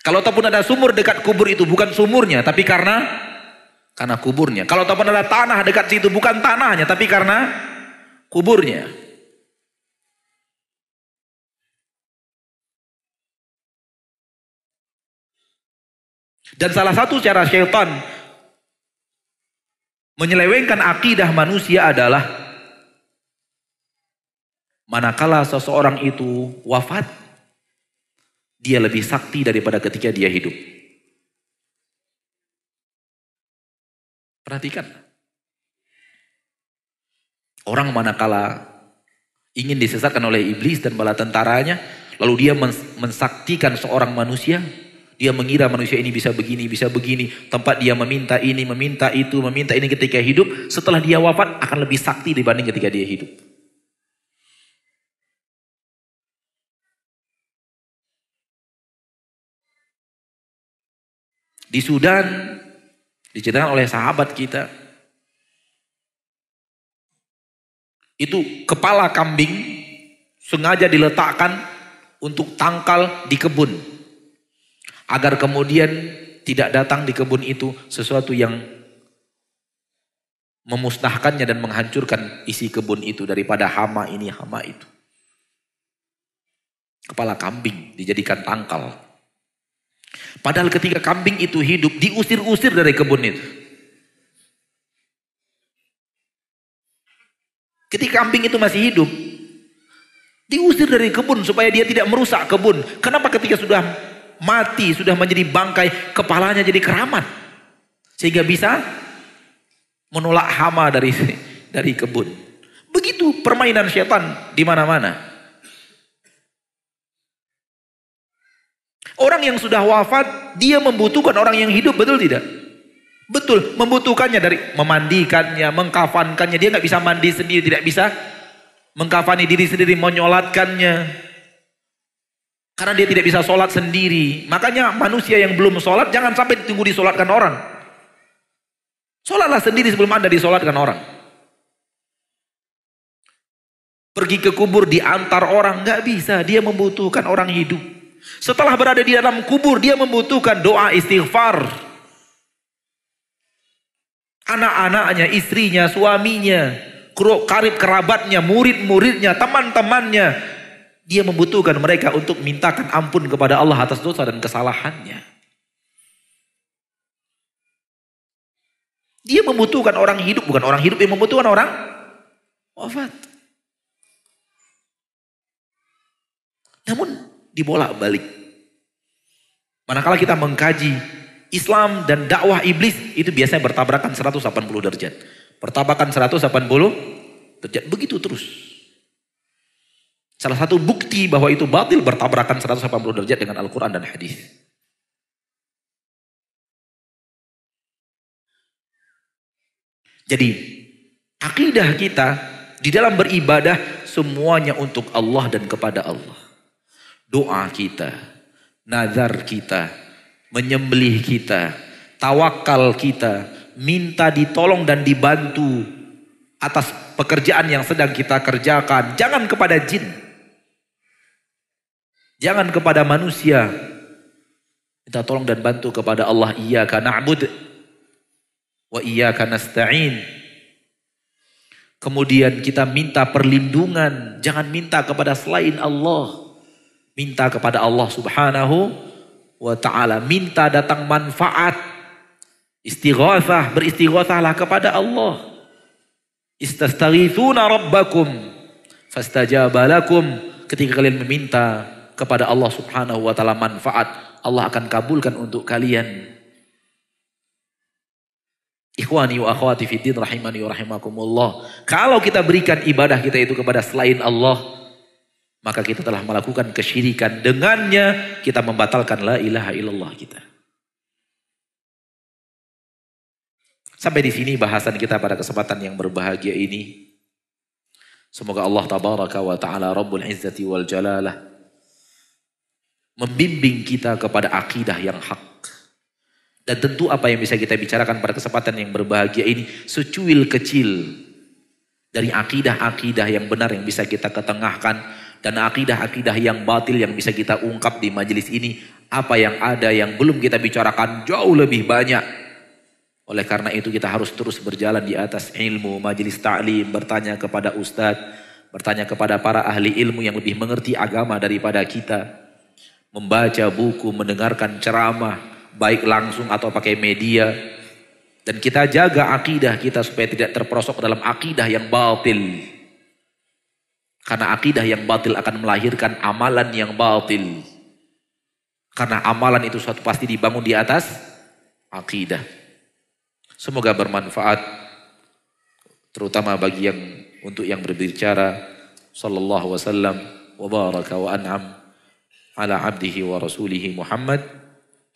Kalau ataupun ada sumur dekat kubur itu bukan sumurnya tapi karena karena kuburnya. Kalau tahu ada tanah dekat situ bukan tanahnya tapi karena kuburnya. Dan salah satu cara syaitan menyelewengkan akidah manusia adalah manakala seseorang itu wafat, dia lebih sakti daripada ketika dia hidup. Perhatikan. Orang manakala ingin disesatkan oleh iblis dan bala tentaranya, lalu dia mensaktikan seorang manusia, dia mengira manusia ini bisa begini, bisa begini. Tempat dia meminta ini, meminta itu, meminta ini ketika hidup. Setelah dia wafat akan lebih sakti dibanding ketika dia hidup. Di Sudan, diceritakan oleh sahabat kita. Itu kepala kambing sengaja diletakkan untuk tangkal di kebun agar kemudian tidak datang di kebun itu sesuatu yang memusnahkannya dan menghancurkan isi kebun itu daripada hama ini hama itu. Kepala kambing dijadikan tangkal. Padahal ketika kambing itu hidup diusir-usir dari kebun itu. Ketika kambing itu masih hidup, diusir dari kebun supaya dia tidak merusak kebun. Kenapa ketika sudah mati, sudah menjadi bangkai, kepalanya jadi keramat. Sehingga bisa menolak hama dari dari kebun. Begitu permainan setan di mana-mana. Orang yang sudah wafat, dia membutuhkan orang yang hidup, betul tidak? Betul, membutuhkannya dari memandikannya, mengkafankannya. Dia nggak bisa mandi sendiri, tidak bisa mengkafani diri sendiri, menyolatkannya. Karena dia tidak bisa sholat sendiri. Makanya manusia yang belum sholat jangan sampai tunggu disolatkan orang. Sholatlah sendiri sebelum anda disolatkan orang. Pergi ke kubur diantar orang nggak bisa. Dia membutuhkan orang hidup. Setelah berada di dalam kubur dia membutuhkan doa istighfar. Anak-anaknya, istrinya, suaminya, karib kerabatnya, murid-muridnya, teman-temannya dia membutuhkan mereka untuk mintakan ampun kepada Allah atas dosa dan kesalahannya. Dia membutuhkan orang hidup, bukan orang hidup yang membutuhkan orang wafat. Namun dibolak balik. Manakala kita mengkaji Islam dan dakwah iblis itu biasanya bertabrakan 180 derajat. Bertabrakan 180 derajat. Begitu terus. Salah satu bukti bahwa itu batil bertabrakan 180 derajat dengan Al-Quran dan hadis. Jadi akidah kita di dalam beribadah semuanya untuk Allah dan kepada Allah. Doa kita, nazar kita, menyembelih kita, tawakal kita, minta ditolong dan dibantu atas pekerjaan yang sedang kita kerjakan. Jangan kepada jin. Jangan kepada manusia. Minta tolong dan bantu kepada Allah. Iyaka na'bud. Wa iyaka nasta'in. Kemudian kita minta perlindungan. Jangan minta kepada selain Allah. Minta kepada Allah subhanahu wa ta'ala. Minta datang manfaat. Istighathah. Beristighathahlah kepada Allah. Istastaghithuna rabbakum. Fastajabalakum. Ketika kalian meminta kepada Allah Subhanahu wa taala manfaat, Allah akan kabulkan untuk kalian. Ikhwani wa akhwati fiddin rahimani wa rahimakumullah. Kalau kita berikan ibadah kita itu kepada selain Allah, maka kita telah melakukan kesyirikan. Dengannya kita membatalkan la ilaha illallah kita. Sampai di sini bahasan kita pada kesempatan yang berbahagia ini. Semoga Allah tabaraka wa ta'ala Rabbul Izzati wal Jalalah membimbing kita kepada akidah yang hak. Dan tentu apa yang bisa kita bicarakan pada kesempatan yang berbahagia ini secuil kecil dari akidah-akidah yang benar yang bisa kita ketengahkan dan akidah-akidah yang batil yang bisa kita ungkap di majelis ini apa yang ada yang belum kita bicarakan jauh lebih banyak oleh karena itu kita harus terus berjalan di atas ilmu majelis ta'lim bertanya kepada ustadz bertanya kepada para ahli ilmu yang lebih mengerti agama daripada kita membaca buku, mendengarkan ceramah, baik langsung atau pakai media. Dan kita jaga akidah kita supaya tidak terperosok dalam akidah yang batil. Karena akidah yang batil akan melahirkan amalan yang batil. Karena amalan itu suatu pasti dibangun di atas akidah. Semoga bermanfaat terutama bagi yang untuk yang berbicara sallallahu wasallam wa baraka wa an'am ala abdihi wa rasulihi Muhammad.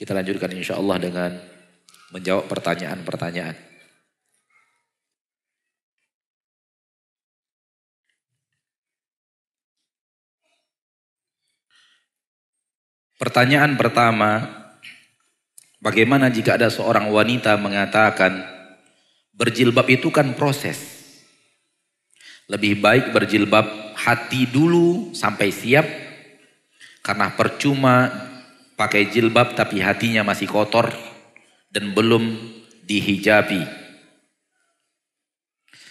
Kita lanjutkan insyaallah dengan menjawab pertanyaan-pertanyaan. Pertanyaan pertama, bagaimana jika ada seorang wanita mengatakan berjilbab itu kan proses. Lebih baik berjilbab hati dulu sampai siap karena percuma pakai jilbab tapi hatinya masih kotor dan belum dihijabi.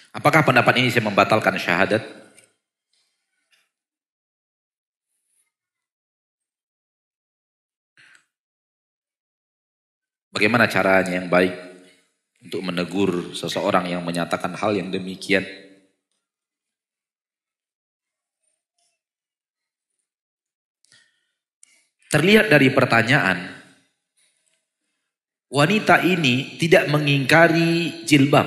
Apakah pendapat ini saya membatalkan syahadat? Bagaimana caranya yang baik untuk menegur seseorang yang menyatakan hal yang demikian? Terlihat dari pertanyaan, wanita ini tidak mengingkari jilbab.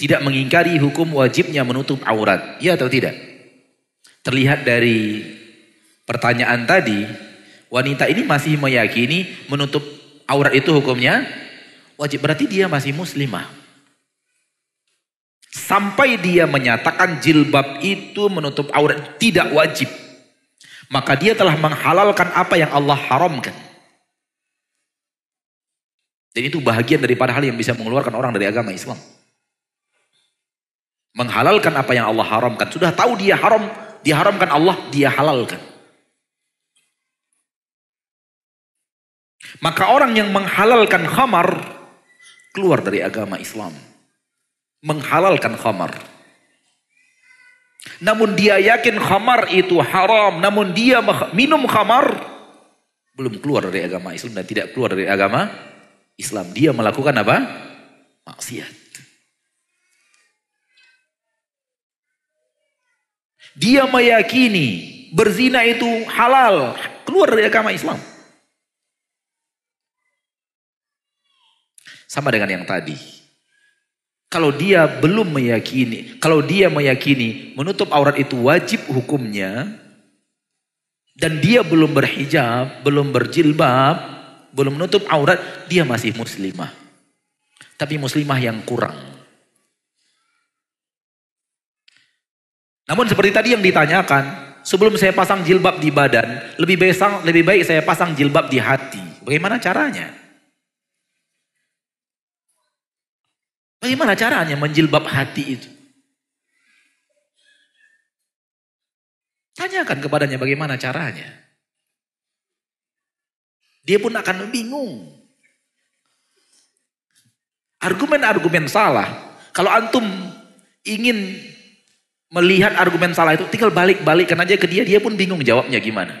Tidak mengingkari hukum wajibnya menutup aurat. Ya atau tidak? Terlihat dari pertanyaan tadi, wanita ini masih meyakini menutup aurat itu hukumnya wajib. Berarti dia masih muslimah. Sampai dia menyatakan jilbab itu menutup aurat tidak wajib maka dia telah menghalalkan apa yang Allah haramkan. Dan itu bahagian daripada hal yang bisa mengeluarkan orang dari agama Islam. Menghalalkan apa yang Allah haramkan. Sudah tahu dia haram, diharamkan Allah, dia halalkan. Maka orang yang menghalalkan khamar keluar dari agama Islam. Menghalalkan khamar. Namun dia yakin khamar itu haram. Namun dia minum khamar. Belum keluar dari agama Islam dan tidak keluar dari agama Islam. Dia melakukan apa? Maksiat. Dia meyakini berzina itu halal. Keluar dari agama Islam. Sama dengan yang tadi. Kalau dia belum meyakini, kalau dia meyakini menutup aurat itu wajib hukumnya, dan dia belum berhijab, belum berjilbab, belum menutup aurat, dia masih muslimah. Tapi muslimah yang kurang. Namun seperti tadi yang ditanyakan, sebelum saya pasang jilbab di badan, lebih baik, saya pasang jilbab di hati. Bagaimana caranya? Bagaimana caranya menjilbab hati itu? Tanyakan kepadanya bagaimana caranya. Dia pun akan bingung. Argumen-argumen salah. Kalau antum ingin melihat argumen salah itu, tinggal balik-balikkan aja ke dia, dia pun bingung jawabnya gimana.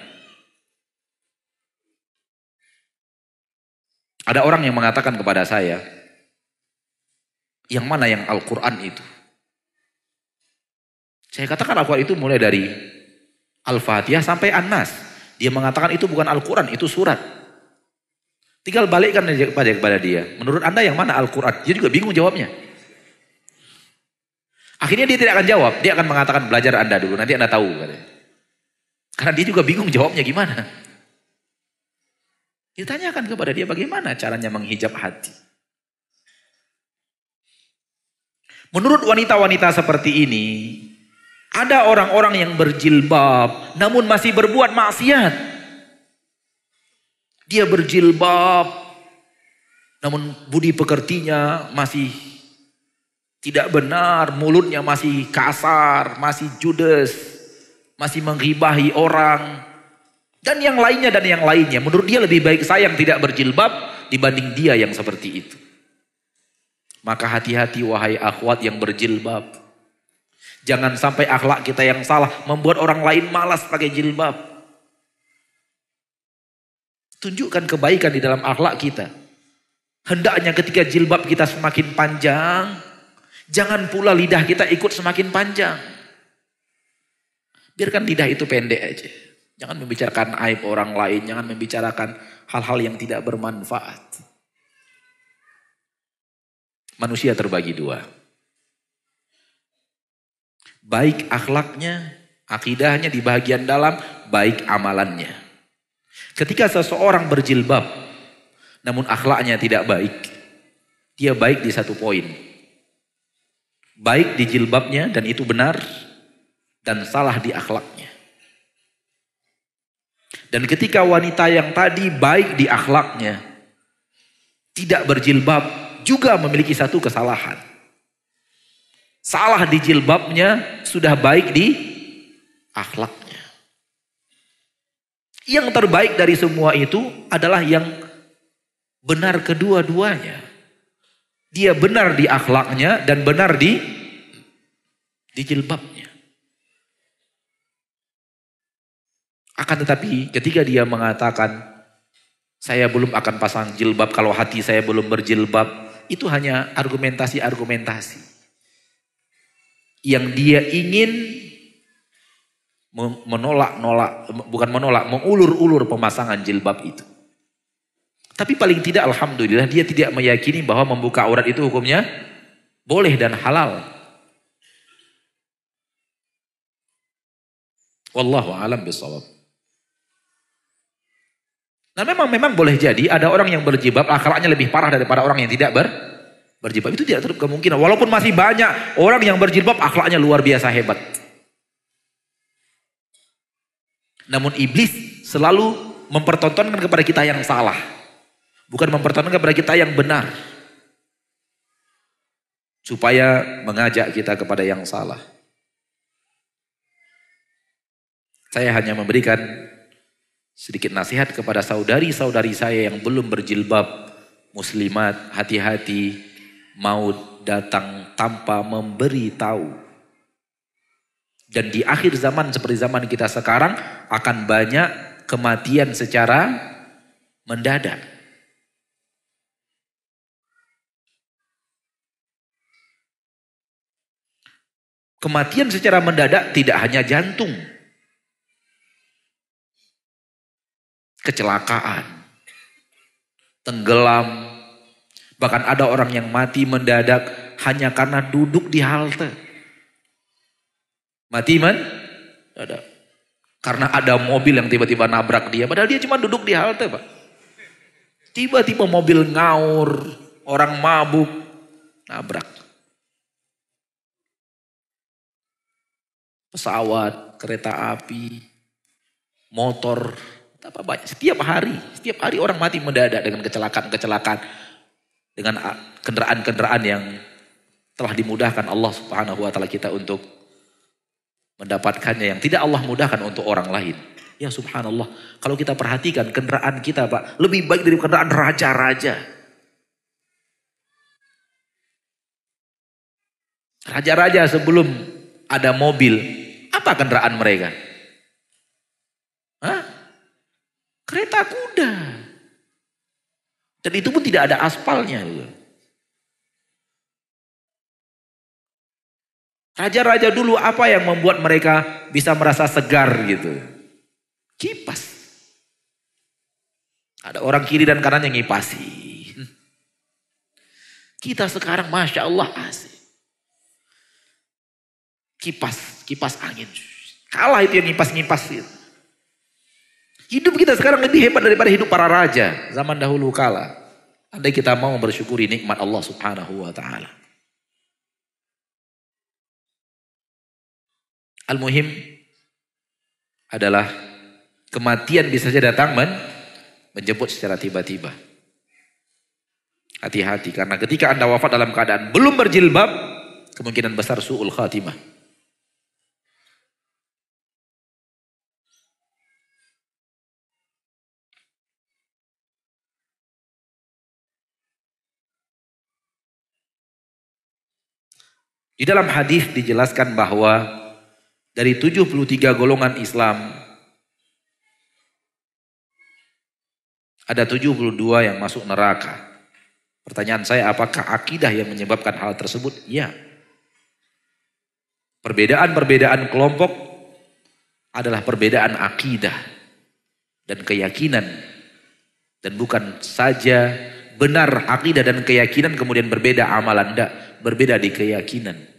Ada orang yang mengatakan kepada saya, yang mana yang Al-Quran itu? Saya katakan Al-Quran itu mulai dari Al-Fatihah sampai An-Nas. Dia mengatakan itu bukan Al-Quran, itu surat. Tinggal balikkan kepada, kepada dia. Menurut anda yang mana Al-Quran? Dia juga bingung jawabnya. Akhirnya dia tidak akan jawab. Dia akan mengatakan belajar anda dulu, nanti anda tahu. Karena dia juga bingung jawabnya gimana. Ditanyakan kepada dia bagaimana caranya menghijab hati. Menurut wanita-wanita seperti ini, ada orang-orang yang berjilbab namun masih berbuat maksiat. Dia berjilbab namun budi pekertinya masih tidak benar, mulutnya masih kasar, masih judes, masih menghibahi orang. Dan yang lainnya dan yang lainnya. Menurut dia lebih baik saya yang tidak berjilbab dibanding dia yang seperti itu. Maka hati-hati wahai akhwat yang berjilbab. Jangan sampai akhlak kita yang salah membuat orang lain malas pakai jilbab. Tunjukkan kebaikan di dalam akhlak kita. Hendaknya ketika jilbab kita semakin panjang, jangan pula lidah kita ikut semakin panjang. Biarkan lidah itu pendek aja. Jangan membicarakan aib orang lain, jangan membicarakan hal-hal yang tidak bermanfaat. Manusia terbagi dua. Baik akhlaknya, akidahnya di bagian dalam, baik amalannya. Ketika seseorang berjilbab, namun akhlaknya tidak baik, dia baik di satu poin. Baik di jilbabnya dan itu benar, dan salah di akhlaknya. Dan ketika wanita yang tadi baik di akhlaknya, tidak berjilbab, juga memiliki satu kesalahan. Salah di jilbabnya, sudah baik di akhlaknya. Yang terbaik dari semua itu adalah yang benar kedua-duanya. Dia benar di akhlaknya dan benar di di jilbabnya. Akan tetapi ketika dia mengatakan saya belum akan pasang jilbab kalau hati saya belum berjilbab, itu hanya argumentasi-argumentasi yang dia ingin menolak-nolak, bukan menolak, mengulur-ulur pemasangan jilbab itu. Tapi paling tidak Alhamdulillah dia tidak meyakini bahwa membuka aurat itu hukumnya boleh dan halal. Wallahu alam bisawab. Nah memang memang boleh jadi ada orang yang berjilbab akhlaknya lebih parah daripada orang yang tidak ber berjilbab itu tidak terlalu kemungkinan. Walaupun masih banyak orang yang berjilbab akhlaknya luar biasa hebat. Namun iblis selalu mempertontonkan kepada kita yang salah. Bukan mempertontonkan kepada kita yang benar. Supaya mengajak kita kepada yang salah. Saya hanya memberikan sedikit nasihat kepada saudari-saudari saya yang belum berjilbab muslimat, hati-hati mau datang tanpa memberi tahu. Dan di akhir zaman seperti zaman kita sekarang akan banyak kematian secara mendadak. Kematian secara mendadak tidak hanya jantung. Kecelakaan. Tenggelam, Bahkan ada orang yang mati mendadak hanya karena duduk di halte. Mati man? Ada. Karena ada mobil yang tiba-tiba nabrak dia. Padahal dia cuma duduk di halte pak. Tiba-tiba mobil ngaur. Orang mabuk. Nabrak. Pesawat, kereta api, motor. Apa banyak. Setiap hari. Setiap hari orang mati mendadak dengan kecelakaan-kecelakaan dengan kendaraan-kendaraan yang telah dimudahkan Allah Subhanahu wa taala kita untuk mendapatkannya yang tidak Allah mudahkan untuk orang lain. Ya subhanallah, kalau kita perhatikan kendaraan kita Pak, lebih baik dari kendaraan raja-raja. Raja-raja sebelum ada mobil, apa kendaraan mereka? Hah? Kereta kuda. Dan itu pun tidak ada aspalnya. Raja-raja dulu apa yang membuat mereka bisa merasa segar gitu? Kipas. Ada orang kiri dan kanan yang ngipasi. Kita sekarang Masya Allah asik. Kipas, kipas angin. Kalah itu yang ngipas-ngipas gitu. Hidup kita sekarang lebih hebat daripada hidup para raja zaman dahulu kala. Andai kita mau bersyukuri nikmat Allah subhanahu wa ta'ala. Al-Muhim adalah kematian bisa saja datang men, menjemput secara tiba-tiba. Hati-hati karena ketika anda wafat dalam keadaan belum berjilbab, kemungkinan besar su'ul khatimah. Di dalam hadis dijelaskan bahwa dari 73 golongan Islam ada 72 yang masuk neraka. Pertanyaan saya apakah akidah yang menyebabkan hal tersebut? Ya. Perbedaan-perbedaan kelompok adalah perbedaan akidah dan keyakinan dan bukan saja benar akidah dan keyakinan kemudian berbeda amalan, tidak berbeda di keyakinan.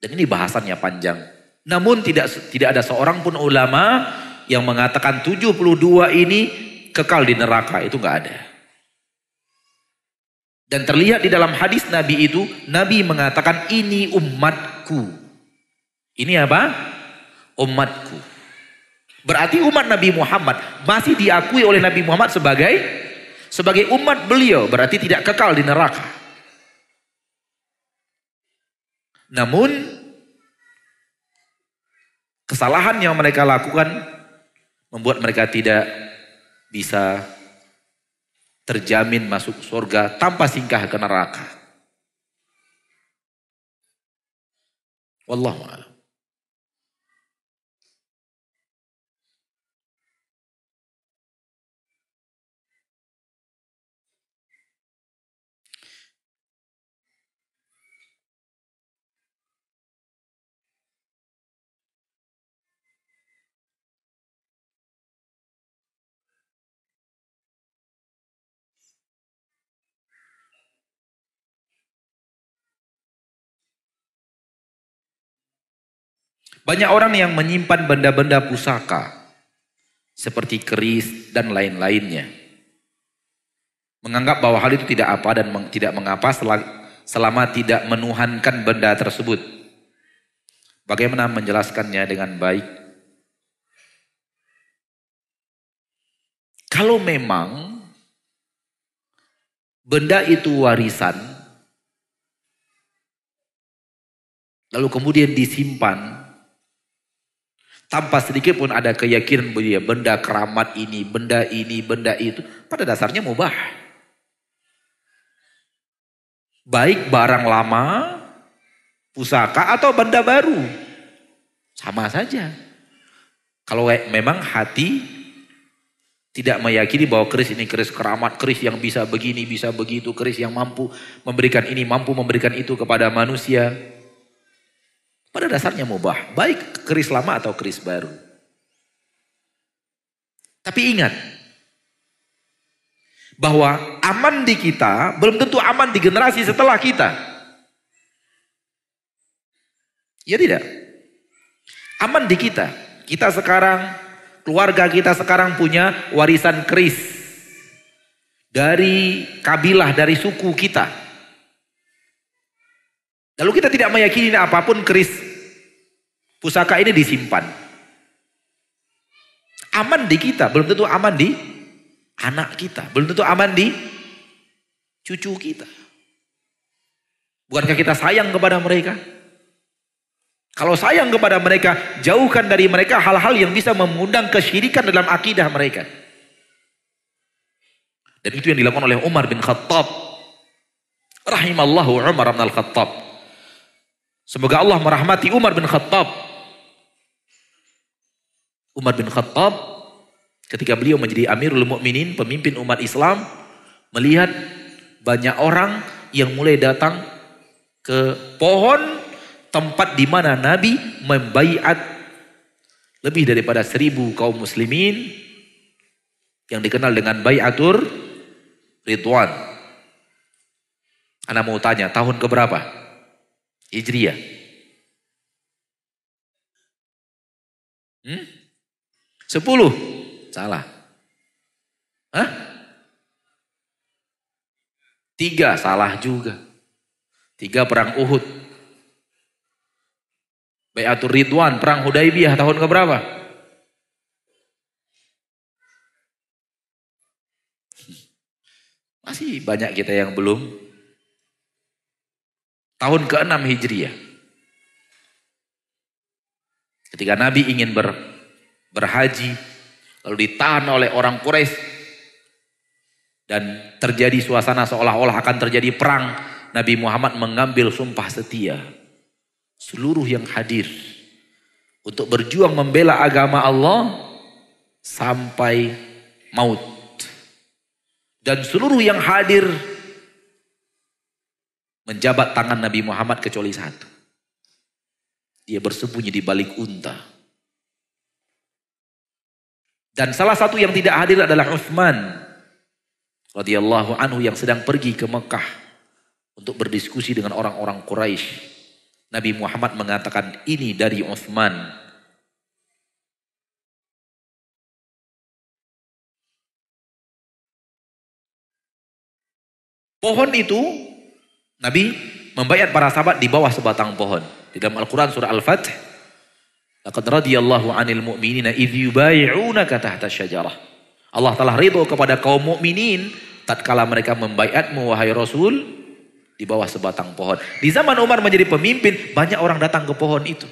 Dan ini bahasannya panjang. Namun tidak tidak ada seorang pun ulama yang mengatakan 72 ini kekal di neraka. Itu nggak ada. Dan terlihat di dalam hadis Nabi itu, Nabi mengatakan ini umatku. Ini apa? Umatku. Berarti umat Nabi Muhammad masih diakui oleh Nabi Muhammad sebagai sebagai umat beliau, berarti tidak kekal di neraka. Namun kesalahan yang mereka lakukan membuat mereka tidak bisa terjamin masuk surga tanpa singkah ke neraka. Wallahu a'lam. Banyak orang yang menyimpan benda-benda pusaka seperti keris dan lain-lainnya. Menganggap bahwa hal itu tidak apa dan tidak mengapa selama tidak menuhankan benda tersebut. Bagaimana menjelaskannya dengan baik? Kalau memang benda itu warisan, lalu kemudian disimpan tanpa sedikit pun ada keyakinan ya, benda keramat ini, benda ini, benda itu. Pada dasarnya mubah. Baik barang lama, pusaka atau benda baru. Sama saja. Kalau memang hati tidak meyakini bahwa keris ini keris keramat, keris yang bisa begini, bisa begitu, keris yang mampu memberikan ini, mampu memberikan itu kepada manusia. Pada dasarnya mubah, baik keris lama atau keris baru. Tapi ingat, bahwa aman di kita belum tentu aman di generasi setelah kita. Ya tidak? Aman di kita. Kita sekarang, keluarga kita sekarang punya warisan keris. Dari kabilah, dari suku kita. Lalu kita tidak meyakini apa pun keris Pusaka ini disimpan. Aman di kita, belum tentu aman di anak kita. Belum tentu aman di cucu kita. Bukankah kita sayang kepada mereka? Kalau sayang kepada mereka, jauhkan dari mereka hal-hal yang bisa mengundang kesyirikan dalam akidah mereka. Dan itu yang dilakukan oleh Umar bin Khattab. Rahimallahu Umar bin Khattab. Semoga Allah merahmati Umar bin Khattab. Umar bin Khattab ketika beliau menjadi Amirul Mukminin, pemimpin umat Islam, melihat banyak orang yang mulai datang ke pohon tempat di mana Nabi membaiat lebih daripada seribu kaum muslimin yang dikenal dengan bayatur Ridwan. Anda mau tanya, tahun keberapa? Hijriyah. Hmm? Sepuluh. Salah. Hah? Tiga. Salah juga. Tiga perang Uhud. Bayatul Ridwan, perang Hudaibiyah tahun keberapa? Masih banyak kita yang belum. Tahun ke-6 Hijriah. Ketika Nabi ingin ber, berhaji, lalu ditahan oleh orang Quraisy dan terjadi suasana seolah-olah akan terjadi perang. Nabi Muhammad mengambil sumpah setia. Seluruh yang hadir untuk berjuang membela agama Allah sampai maut. Dan seluruh yang hadir menjabat tangan Nabi Muhammad kecuali satu. Dia bersembunyi di balik unta. Dan salah satu yang tidak hadir adalah Uthman radhiyallahu anhu yang sedang pergi ke Mekah untuk berdiskusi dengan orang-orang Quraisy Nabi Muhammad mengatakan ini dari Uthman. Pohon itu Nabi membayar para sahabat di bawah sebatang pohon. Di dalam Al-Quran surah Al-Fatih. Laqad radiyallahu anil mu'minina idh yubayi'unaka tahta syajarah. Allah telah ridho kepada kaum mukminin tatkala mereka membaiatmu wahai Rasul di bawah sebatang pohon. Di zaman Umar menjadi pemimpin, banyak orang datang ke pohon itu.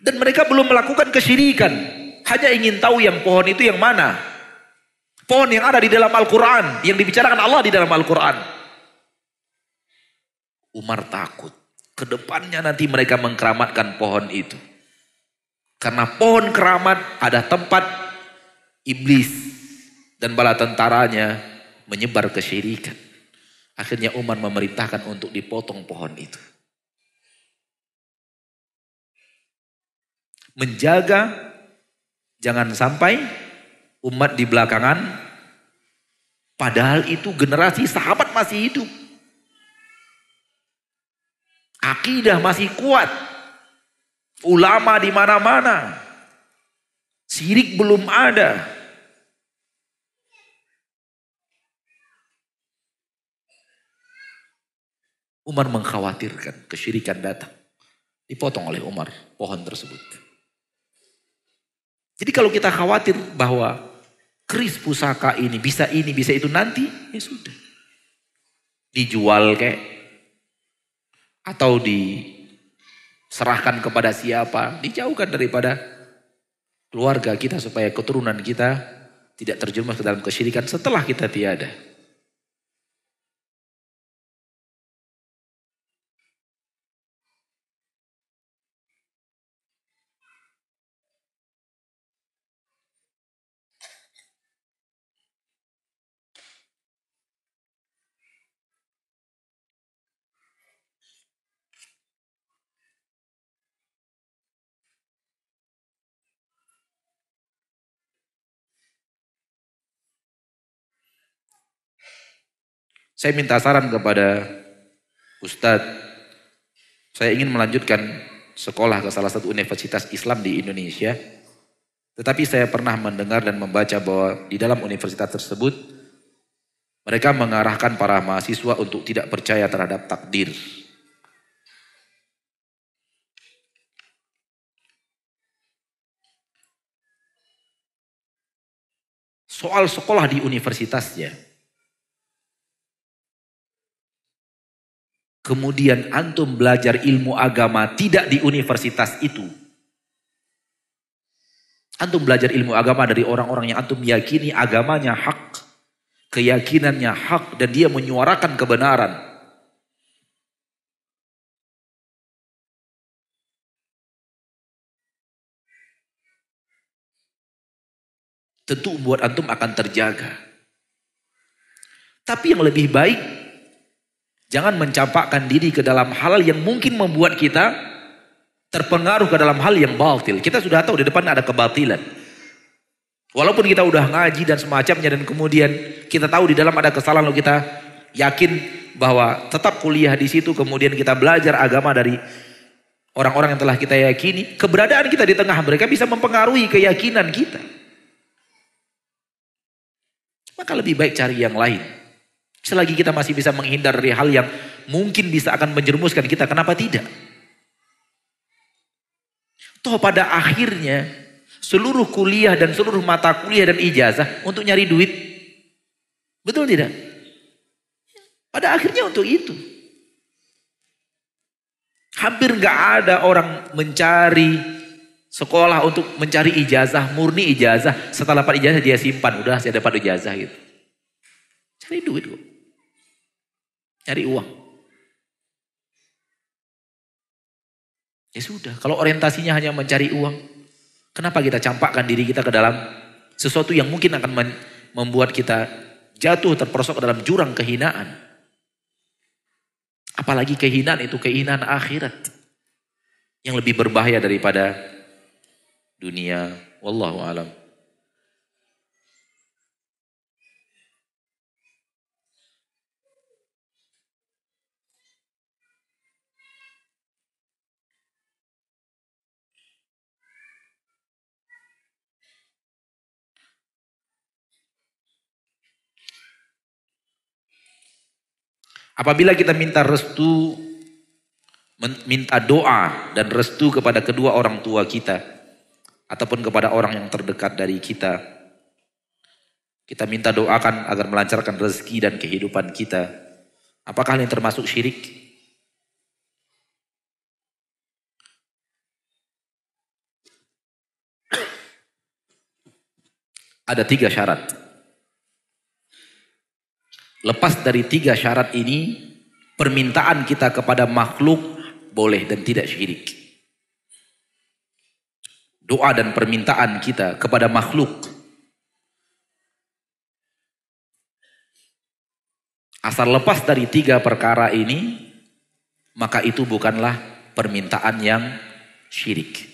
Dan mereka belum melakukan kesyirikan. Hanya ingin tahu yang pohon itu yang mana. Pohon yang ada di dalam Al-Quran. Yang dibicarakan Allah di dalam Al-Quran. Umar takut. Ke depannya nanti mereka mengkeramatkan pohon itu. Karena pohon keramat ada tempat iblis dan bala tentaranya menyebar kesyirikan. Akhirnya Umar memerintahkan untuk dipotong pohon itu. Menjaga jangan sampai umat di belakangan. Padahal itu generasi sahabat masih hidup. Akidah masih kuat. Ulama di mana-mana. Sirik belum ada. Umar mengkhawatirkan kesyirikan datang. Dipotong oleh Umar pohon tersebut. Jadi kalau kita khawatir bahwa keris pusaka ini, bisa ini, bisa itu nanti, ya sudah. Dijual kayak atau diserahkan kepada siapa, dijauhkan daripada keluarga kita supaya keturunan kita tidak terjerumus ke dalam kesyirikan setelah kita tiada. Saya minta saran kepada Ustadz. Saya ingin melanjutkan sekolah ke salah satu universitas Islam di Indonesia. Tetapi saya pernah mendengar dan membaca bahwa di dalam universitas tersebut mereka mengarahkan para mahasiswa untuk tidak percaya terhadap takdir. Soal sekolah di universitasnya, kemudian antum belajar ilmu agama tidak di universitas itu. Antum belajar ilmu agama dari orang-orang yang antum yakini agamanya hak, keyakinannya hak dan dia menyuarakan kebenaran. Tentu buat antum akan terjaga. Tapi yang lebih baik Jangan mencampakkan diri ke dalam hal yang mungkin membuat kita terpengaruh ke dalam hal yang batil. Kita sudah tahu di depan ada kebatilan. Walaupun kita udah ngaji dan semacamnya dan kemudian kita tahu di dalam ada kesalahan lalu kita yakin bahwa tetap kuliah di situ kemudian kita belajar agama dari orang-orang yang telah kita yakini, keberadaan kita di tengah mereka bisa mempengaruhi keyakinan kita. Maka lebih baik cari yang lain. Selagi kita masih bisa menghindar dari hal yang mungkin bisa akan menjerumuskan kita, kenapa tidak? Toh pada akhirnya seluruh kuliah dan seluruh mata kuliah dan ijazah untuk nyari duit. Betul tidak? Pada akhirnya untuk itu. Hampir nggak ada orang mencari sekolah untuk mencari ijazah, murni ijazah. Setelah dapat ijazah dia simpan, udah saya dapat ijazah gitu. Cari duit kok. Cari uang. Ya sudah, kalau orientasinya hanya mencari uang, kenapa kita campakkan diri kita ke dalam sesuatu yang mungkin akan membuat kita jatuh terperosok ke dalam jurang kehinaan. Apalagi kehinaan itu kehinaan akhirat. Yang lebih berbahaya daripada dunia. Wallahu alam. Apabila kita minta restu, minta doa dan restu kepada kedua orang tua kita, ataupun kepada orang yang terdekat dari kita, kita minta doakan agar melancarkan rezeki dan kehidupan kita. Apakah ini termasuk syirik? Ada tiga syarat. Lepas dari tiga syarat ini, permintaan kita kepada makhluk boleh dan tidak syirik. Doa dan permintaan kita kepada makhluk asal lepas dari tiga perkara ini, maka itu bukanlah permintaan yang syirik.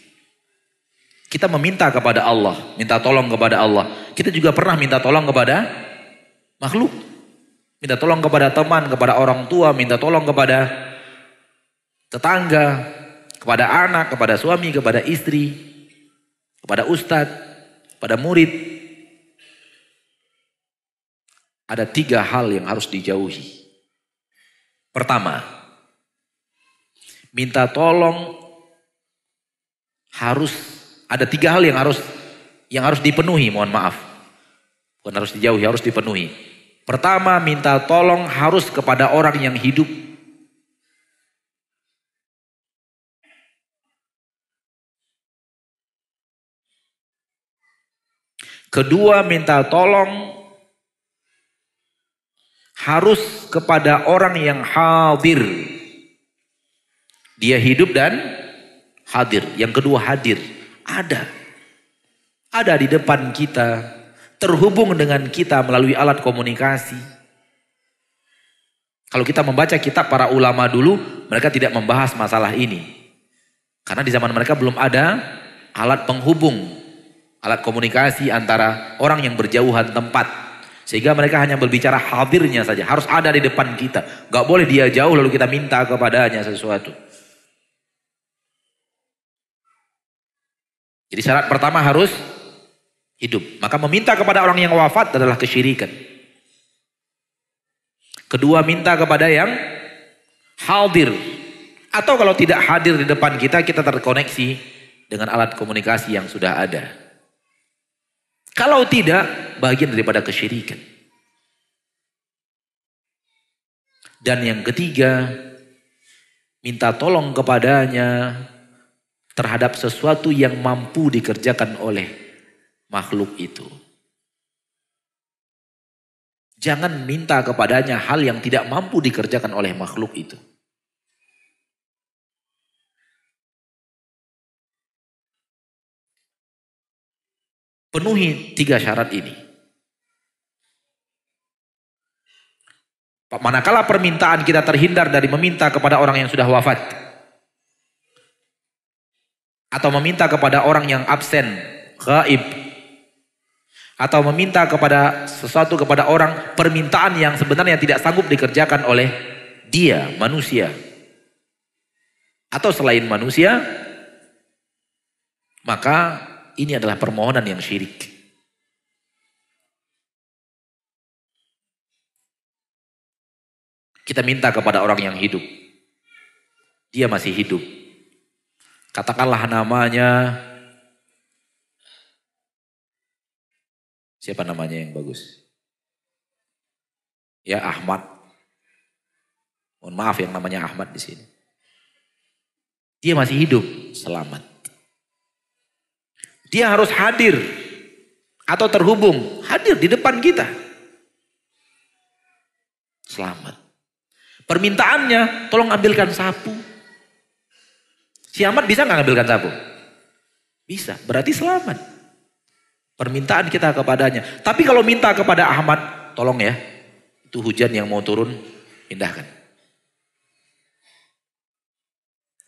Kita meminta kepada Allah, minta tolong kepada Allah. Kita juga pernah minta tolong kepada makhluk. Minta tolong kepada teman, kepada orang tua, minta tolong kepada tetangga, kepada anak, kepada suami, kepada istri, kepada ustadz, kepada murid. Ada tiga hal yang harus dijauhi. Pertama, minta tolong harus ada tiga hal yang harus yang harus dipenuhi, mohon maaf. Bukan harus dijauhi, harus dipenuhi. Pertama, minta tolong harus kepada orang yang hidup. Kedua, minta tolong harus kepada orang yang hadir. Dia hidup dan hadir. Yang kedua hadir. Ada. Ada di depan kita. Terhubung dengan kita melalui alat komunikasi. Kalau kita membaca kitab para ulama dulu, mereka tidak membahas masalah ini. Karena di zaman mereka belum ada alat penghubung, alat komunikasi antara orang yang berjauhan tempat. Sehingga mereka hanya berbicara hadirnya saja, harus ada di depan kita. Gak boleh dia jauh lalu kita minta kepadanya sesuatu. Jadi syarat pertama harus hidup. Maka meminta kepada orang yang wafat adalah kesyirikan. Kedua minta kepada yang hadir. Atau kalau tidak hadir di depan kita, kita terkoneksi dengan alat komunikasi yang sudah ada. Kalau tidak, bagian daripada kesyirikan. Dan yang ketiga, minta tolong kepadanya terhadap sesuatu yang mampu dikerjakan oleh makhluk itu. Jangan minta kepadanya hal yang tidak mampu dikerjakan oleh makhluk itu. Penuhi tiga syarat ini. Manakala permintaan kita terhindar dari meminta kepada orang yang sudah wafat atau meminta kepada orang yang absen, gaib atau meminta kepada sesuatu kepada orang permintaan yang sebenarnya tidak sanggup dikerjakan oleh dia, manusia. Atau selain manusia, maka ini adalah permohonan yang syirik. Kita minta kepada orang yang hidup. Dia masih hidup. Katakanlah namanya. Siapa namanya yang bagus? Ya Ahmad. Mohon maaf yang namanya Ahmad di sini. Dia masih hidup, selamat. Dia harus hadir atau terhubung, hadir di depan kita. Selamat. Permintaannya, tolong ambilkan sapu. Si Ahmad bisa nggak ngambilkan sapu? Bisa, berarti selamat. Permintaan kita kepadanya. Tapi kalau minta kepada Ahmad, tolong ya, itu hujan yang mau turun, pindahkan.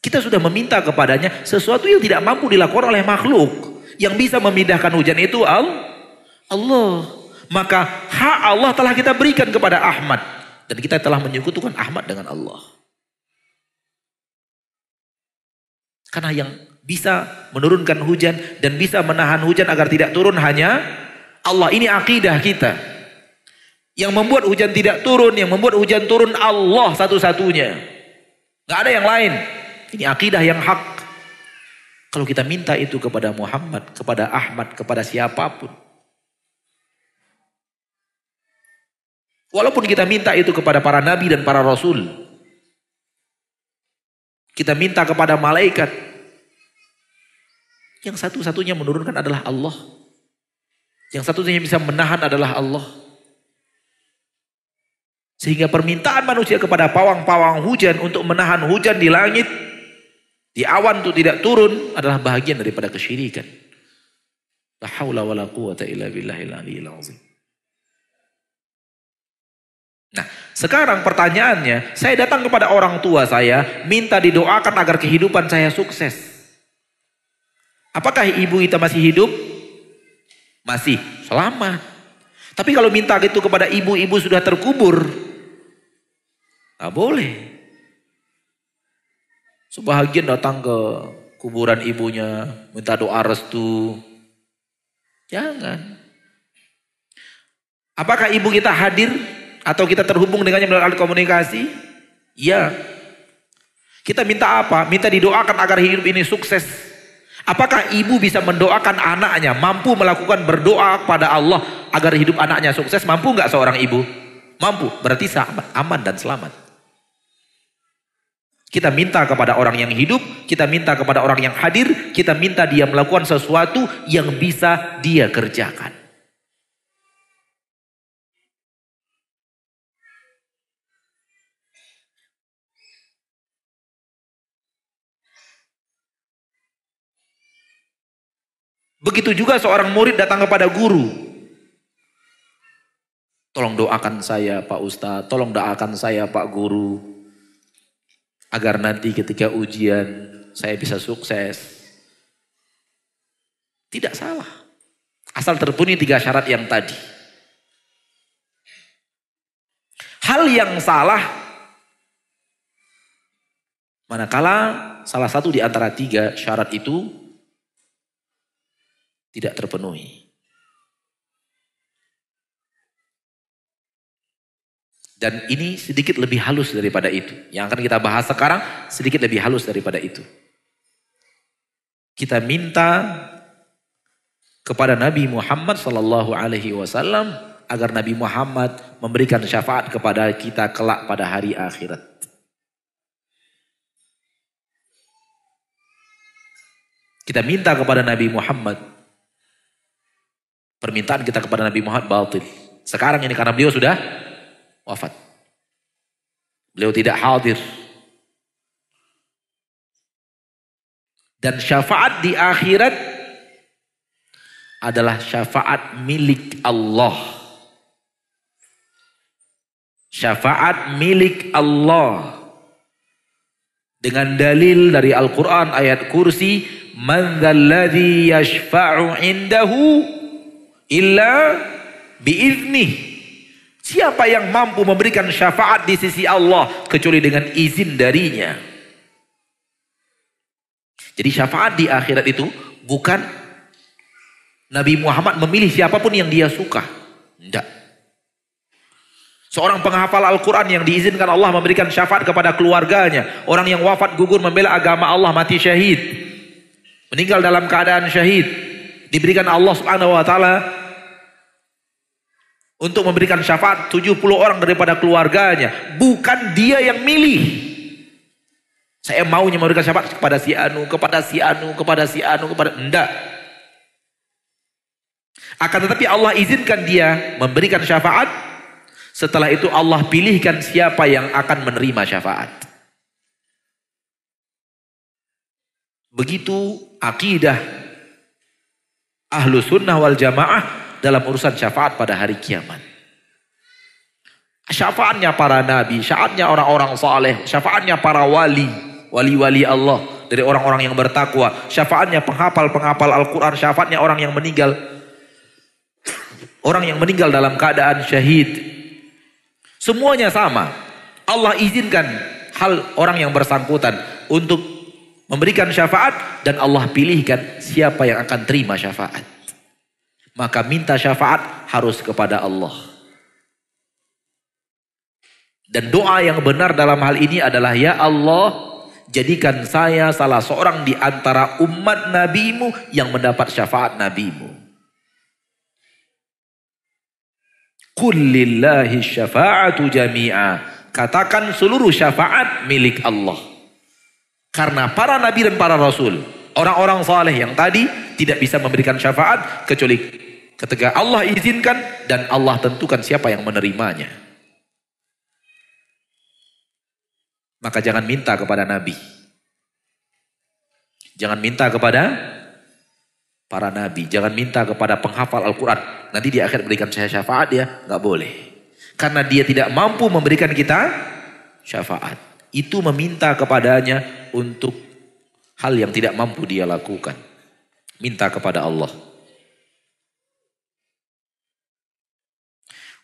Kita sudah meminta kepadanya sesuatu yang tidak mampu dilakukan oleh makhluk. Yang bisa memindahkan hujan itu Allah. Maka hak Allah telah kita berikan kepada Ahmad. Dan kita telah menyekutukan Ahmad dengan Allah. Karena yang bisa menurunkan hujan dan bisa menahan hujan agar tidak turun hanya Allah. Ini akidah kita. Yang membuat hujan tidak turun, yang membuat hujan turun Allah satu-satunya. Gak ada yang lain. Ini akidah yang hak. Kalau kita minta itu kepada Muhammad, kepada Ahmad, kepada siapa pun. Walaupun kita minta itu kepada para nabi dan para rasul. Kita minta kepada malaikat. Yang satu-satunya menurunkan adalah Allah. Yang satu-satunya bisa menahan adalah Allah. Sehingga permintaan manusia kepada pawang-pawang hujan untuk menahan hujan di langit, di awan itu tidak turun adalah bahagian daripada kesyirikan. La haula wala quwata illa billahil. Nah, sekarang pertanyaannya, saya datang kepada orang tua saya, minta didoakan agar kehidupan saya sukses. Apakah ibu kita masih hidup? Masih, selamat. Tapi kalau minta gitu kepada ibu-ibu sudah terkubur, nggak boleh. Sebahagian datang ke kuburan ibunya, minta doa restu. Jangan. Apakah ibu kita hadir atau kita terhubung dengannya melalui komunikasi? Ya. Kita minta apa? Minta didoakan agar hidup ini sukses. Apakah ibu bisa mendoakan anaknya? Mampu melakukan berdoa kepada Allah agar hidup anaknya sukses? Mampu nggak seorang ibu? Mampu. Berarti selamat, aman dan selamat. Kita minta kepada orang yang hidup, kita minta kepada orang yang hadir, kita minta dia melakukan sesuatu yang bisa dia kerjakan. Begitu juga seorang murid datang kepada guru. Tolong doakan saya Pak Ustadz, tolong doakan saya Pak Guru. Agar nanti ketika ujian saya bisa sukses. Tidak salah. Asal terpenuhi tiga syarat yang tadi. Hal yang salah manakala salah satu di antara tiga syarat itu tidak terpenuhi. Dan ini sedikit lebih halus daripada itu. Yang akan kita bahas sekarang sedikit lebih halus daripada itu. Kita minta kepada Nabi Muhammad sallallahu alaihi wasallam agar Nabi Muhammad memberikan syafaat kepada kita kelak pada hari akhirat. Kita minta kepada Nabi Muhammad Permintaan kita kepada Nabi Muhammad batil. Sekarang ini karena beliau sudah wafat. Beliau tidak hadir. Dan syafaat di akhirat adalah syafaat milik Allah. Syafaat milik Allah. Dengan dalil dari Al-Quran ayat kursi. Man yashfa'u indahu illa biizni. Siapa yang mampu memberikan syafaat di sisi Allah kecuali dengan izin darinya. Jadi syafaat di akhirat itu bukan Nabi Muhammad memilih siapa pun yang dia suka. Tidak. Seorang penghafal Al-Quran yang diizinkan Allah memberikan syafaat kepada keluarganya. Orang yang wafat gugur membela agama Allah mati syahid. Meninggal dalam keadaan syahid. Diberikan Allah subhanahu wa ta'ala untuk memberikan syafaat 70 orang daripada keluarganya. Bukan dia yang milih. Saya maunya memberikan syafaat kepada si Anu, kepada si Anu, kepada si Anu, kepada... Enggak. Akan tetapi Allah izinkan dia memberikan syafaat. Setelah itu Allah pilihkan siapa yang akan menerima syafaat. Begitu akidah ahlu sunnah wal jamaah dalam urusan syafaat pada hari kiamat. Syafaatnya para nabi, syafaatnya orang-orang saleh, syafaatnya para wali, wali-wali Allah dari orang-orang yang bertakwa, syafaatnya penghafal-penghafal Al-Qur'an, syafaatnya orang yang meninggal orang yang meninggal dalam keadaan syahid. Semuanya sama. Allah izinkan hal orang yang bersangkutan untuk memberikan syafaat dan Allah pilihkan siapa yang akan terima syafaat. Maka minta syafaat harus kepada Allah. Dan doa yang benar dalam hal ini adalah ya Allah jadikan saya salah seorang di antara umat nabimu yang mendapat syafaat nabimu. Kullillahi syafa'atu jami'a. Katakan seluruh syafaat milik Allah. Karena para nabi dan para rasul, orang-orang saleh yang tadi tidak bisa memberikan syafaat kecuali ketika Allah izinkan dan Allah tentukan siapa yang menerimanya. Maka jangan minta kepada nabi. Jangan minta kepada para nabi. Jangan minta kepada penghafal Al-Quran. Nanti di akhir berikan saya syafaat ya. Nggak boleh. Karena dia tidak mampu memberikan kita syafaat. Itu meminta kepadanya untuk hal yang tidak mampu dia lakukan. Minta kepada Allah.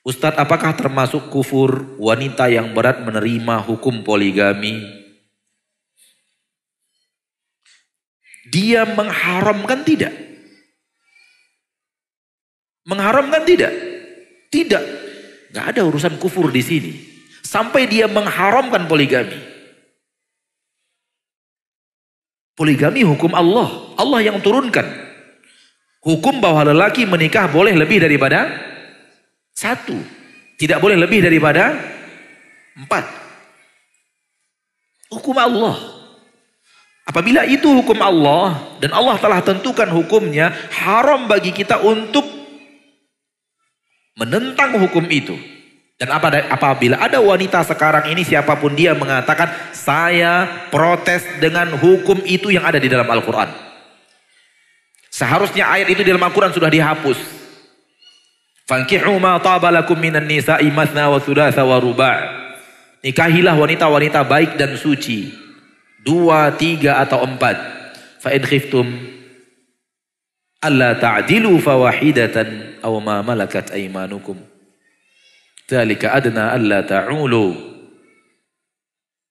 Ustadz apakah termasuk kufur wanita yang berat menerima hukum poligami? Dia mengharamkan tidak? Mengharamkan tidak? Tidak. Gak ada urusan kufur di sini. Sampai dia mengharamkan poligami. Poligami hukum Allah. Allah yang turunkan. Hukum bahwa lelaki menikah boleh lebih daripada satu. Tidak boleh lebih daripada empat. Hukum Allah. Apabila itu hukum Allah dan Allah telah tentukan hukumnya, haram bagi kita untuk menentang hukum itu. Dan apabila ada wanita sekarang ini siapa pun dia mengatakan saya protes dengan hukum itu yang ada di dalam Al-Quran. Seharusnya ayat itu di dalam Al-Quran sudah dihapus. Fankihu ma tabalakum minan nisa'i masna wa thulatha wa ruba' Nikahilah wanita-wanita baik dan suci. Dua, tiga atau empat. Fa in khiftum alla ta'dilu fawahidatan aw ma malakat aymanukum. Dzalika adna alla ta'ulu.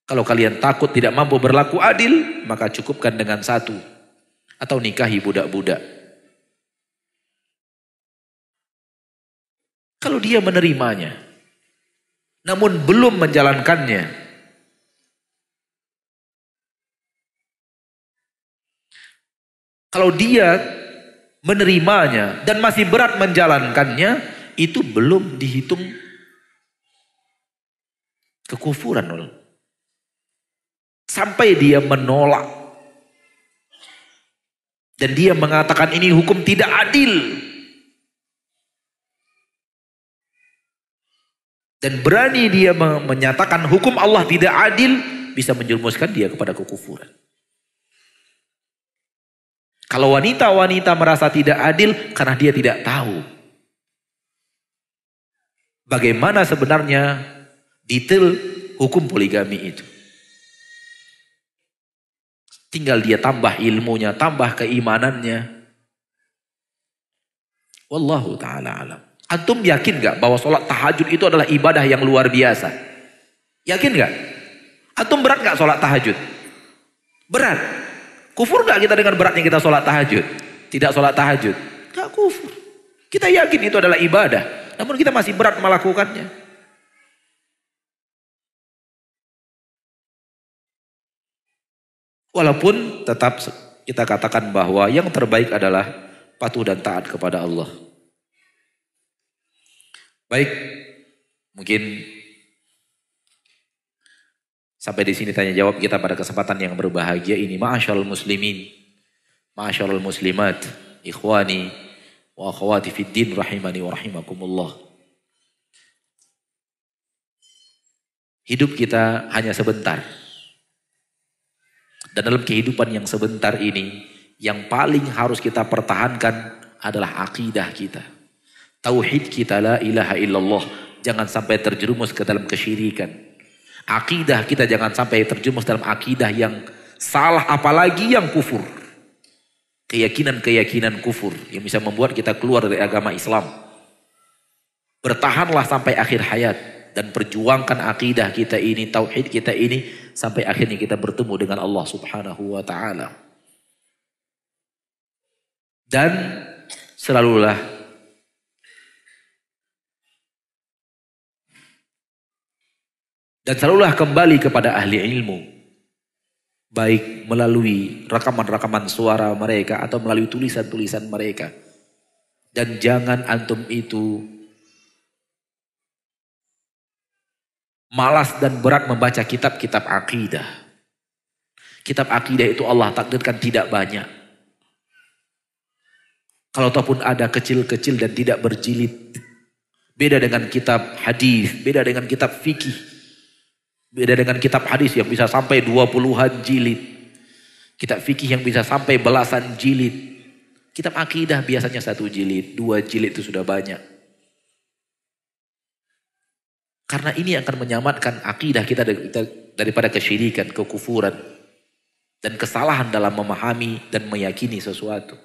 Kalau kalian takut tidak mampu berlaku adil, maka cukupkan dengan satu. Atau nikahi budak-budak. Kalau dia menerimanya, namun belum menjalankannya, kalau dia menerimanya dan masih berat menjalankannya, itu belum dihitung kekufuran. Sampai dia menolak. Dan dia mengatakan ini hukum tidak adil. dan berani dia menyatakan hukum Allah tidak adil, bisa menjerumuskan dia kepada kekufuran. Kalau wanita-wanita merasa tidak adil karena dia tidak tahu bagaimana sebenarnya detail hukum poligami itu. Tinggal dia tambah ilmunya, tambah keimanannya. Wallahu taala alam. Antum yakin gak bahwa sholat tahajud itu adalah ibadah yang luar biasa? Yakin gak? Antum berat gak sholat tahajud? Berat. Kufur gak kita dengan beratnya kita sholat tahajud? Tidak sholat tahajud? Gak kufur. Kita yakin itu adalah ibadah. Namun kita masih berat melakukannya. Walaupun tetap kita katakan bahwa yang terbaik adalah patuh dan taat kepada Allah. Baik, mungkin sampai di sini tanya jawab kita pada kesempatan yang berbahagia ini. Ma'asyarul muslimin, ma'asyarul muslimat, ikhwani wa akhwati fid din rahimani wa rahimakumullah. Hidup kita hanya sebentar. Dan dalam kehidupan yang sebentar ini, yang paling harus kita pertahankan adalah akidah kita. Tauhid kita la ilaha illallah. Jangan sampai terjerumus ke dalam kesyirikan. Akidah kita jangan sampai terjerumus dalam akidah yang salah apalagi yang kufur. Keyakinan-keyakinan kufur yang bisa membuat kita keluar dari agama Islam. Bertahanlah sampai akhir hayat dan perjuangkan akidah kita ini, tauhid kita ini sampai akhirnya kita bertemu dengan Allah Subhanahu wa taala. Dan selalulah Dan selalulah kembali kepada ahli ilmu. Baik melalui rekaman-rekaman suara mereka atau melalui tulisan-tulisan mereka. Dan jangan antum itu malas dan berat membaca kitab-kitab akidah. Kitab akidah itu Allah takdirkan tidak banyak. Kalau ataupun ada kecil-kecil dan tidak berjilid. Beda dengan kitab hadis, beda dengan kitab fikih. Beda dengan kitab hadis yang bisa sampai 20-an jilid. Kitab fikih yang bisa sampai belasan jilid. Kitab akidah biasanya satu jilid, dua jilid itu sudah banyak. Karena ini akan menyamatkan akidah kita daripada kesyirikan, kekufuran dan kesalahan dalam memahami dan meyakini sesuatu.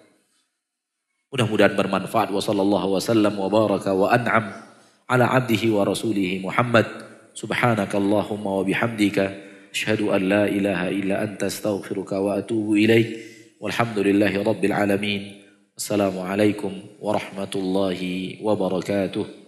Mudah-mudahan bermanfaat wa sallallahu wasallam wa wa an'am ala abdihi wa rasulihi Muhammad. Subhanaka Allahumma wa bihamdika asyhadu an la ilaha illa anta astaghfiruka wa atubu ilaik. Walhamdulillahi rabbil alamin. Assalamualaikum warahmatullahi wabarakatuh.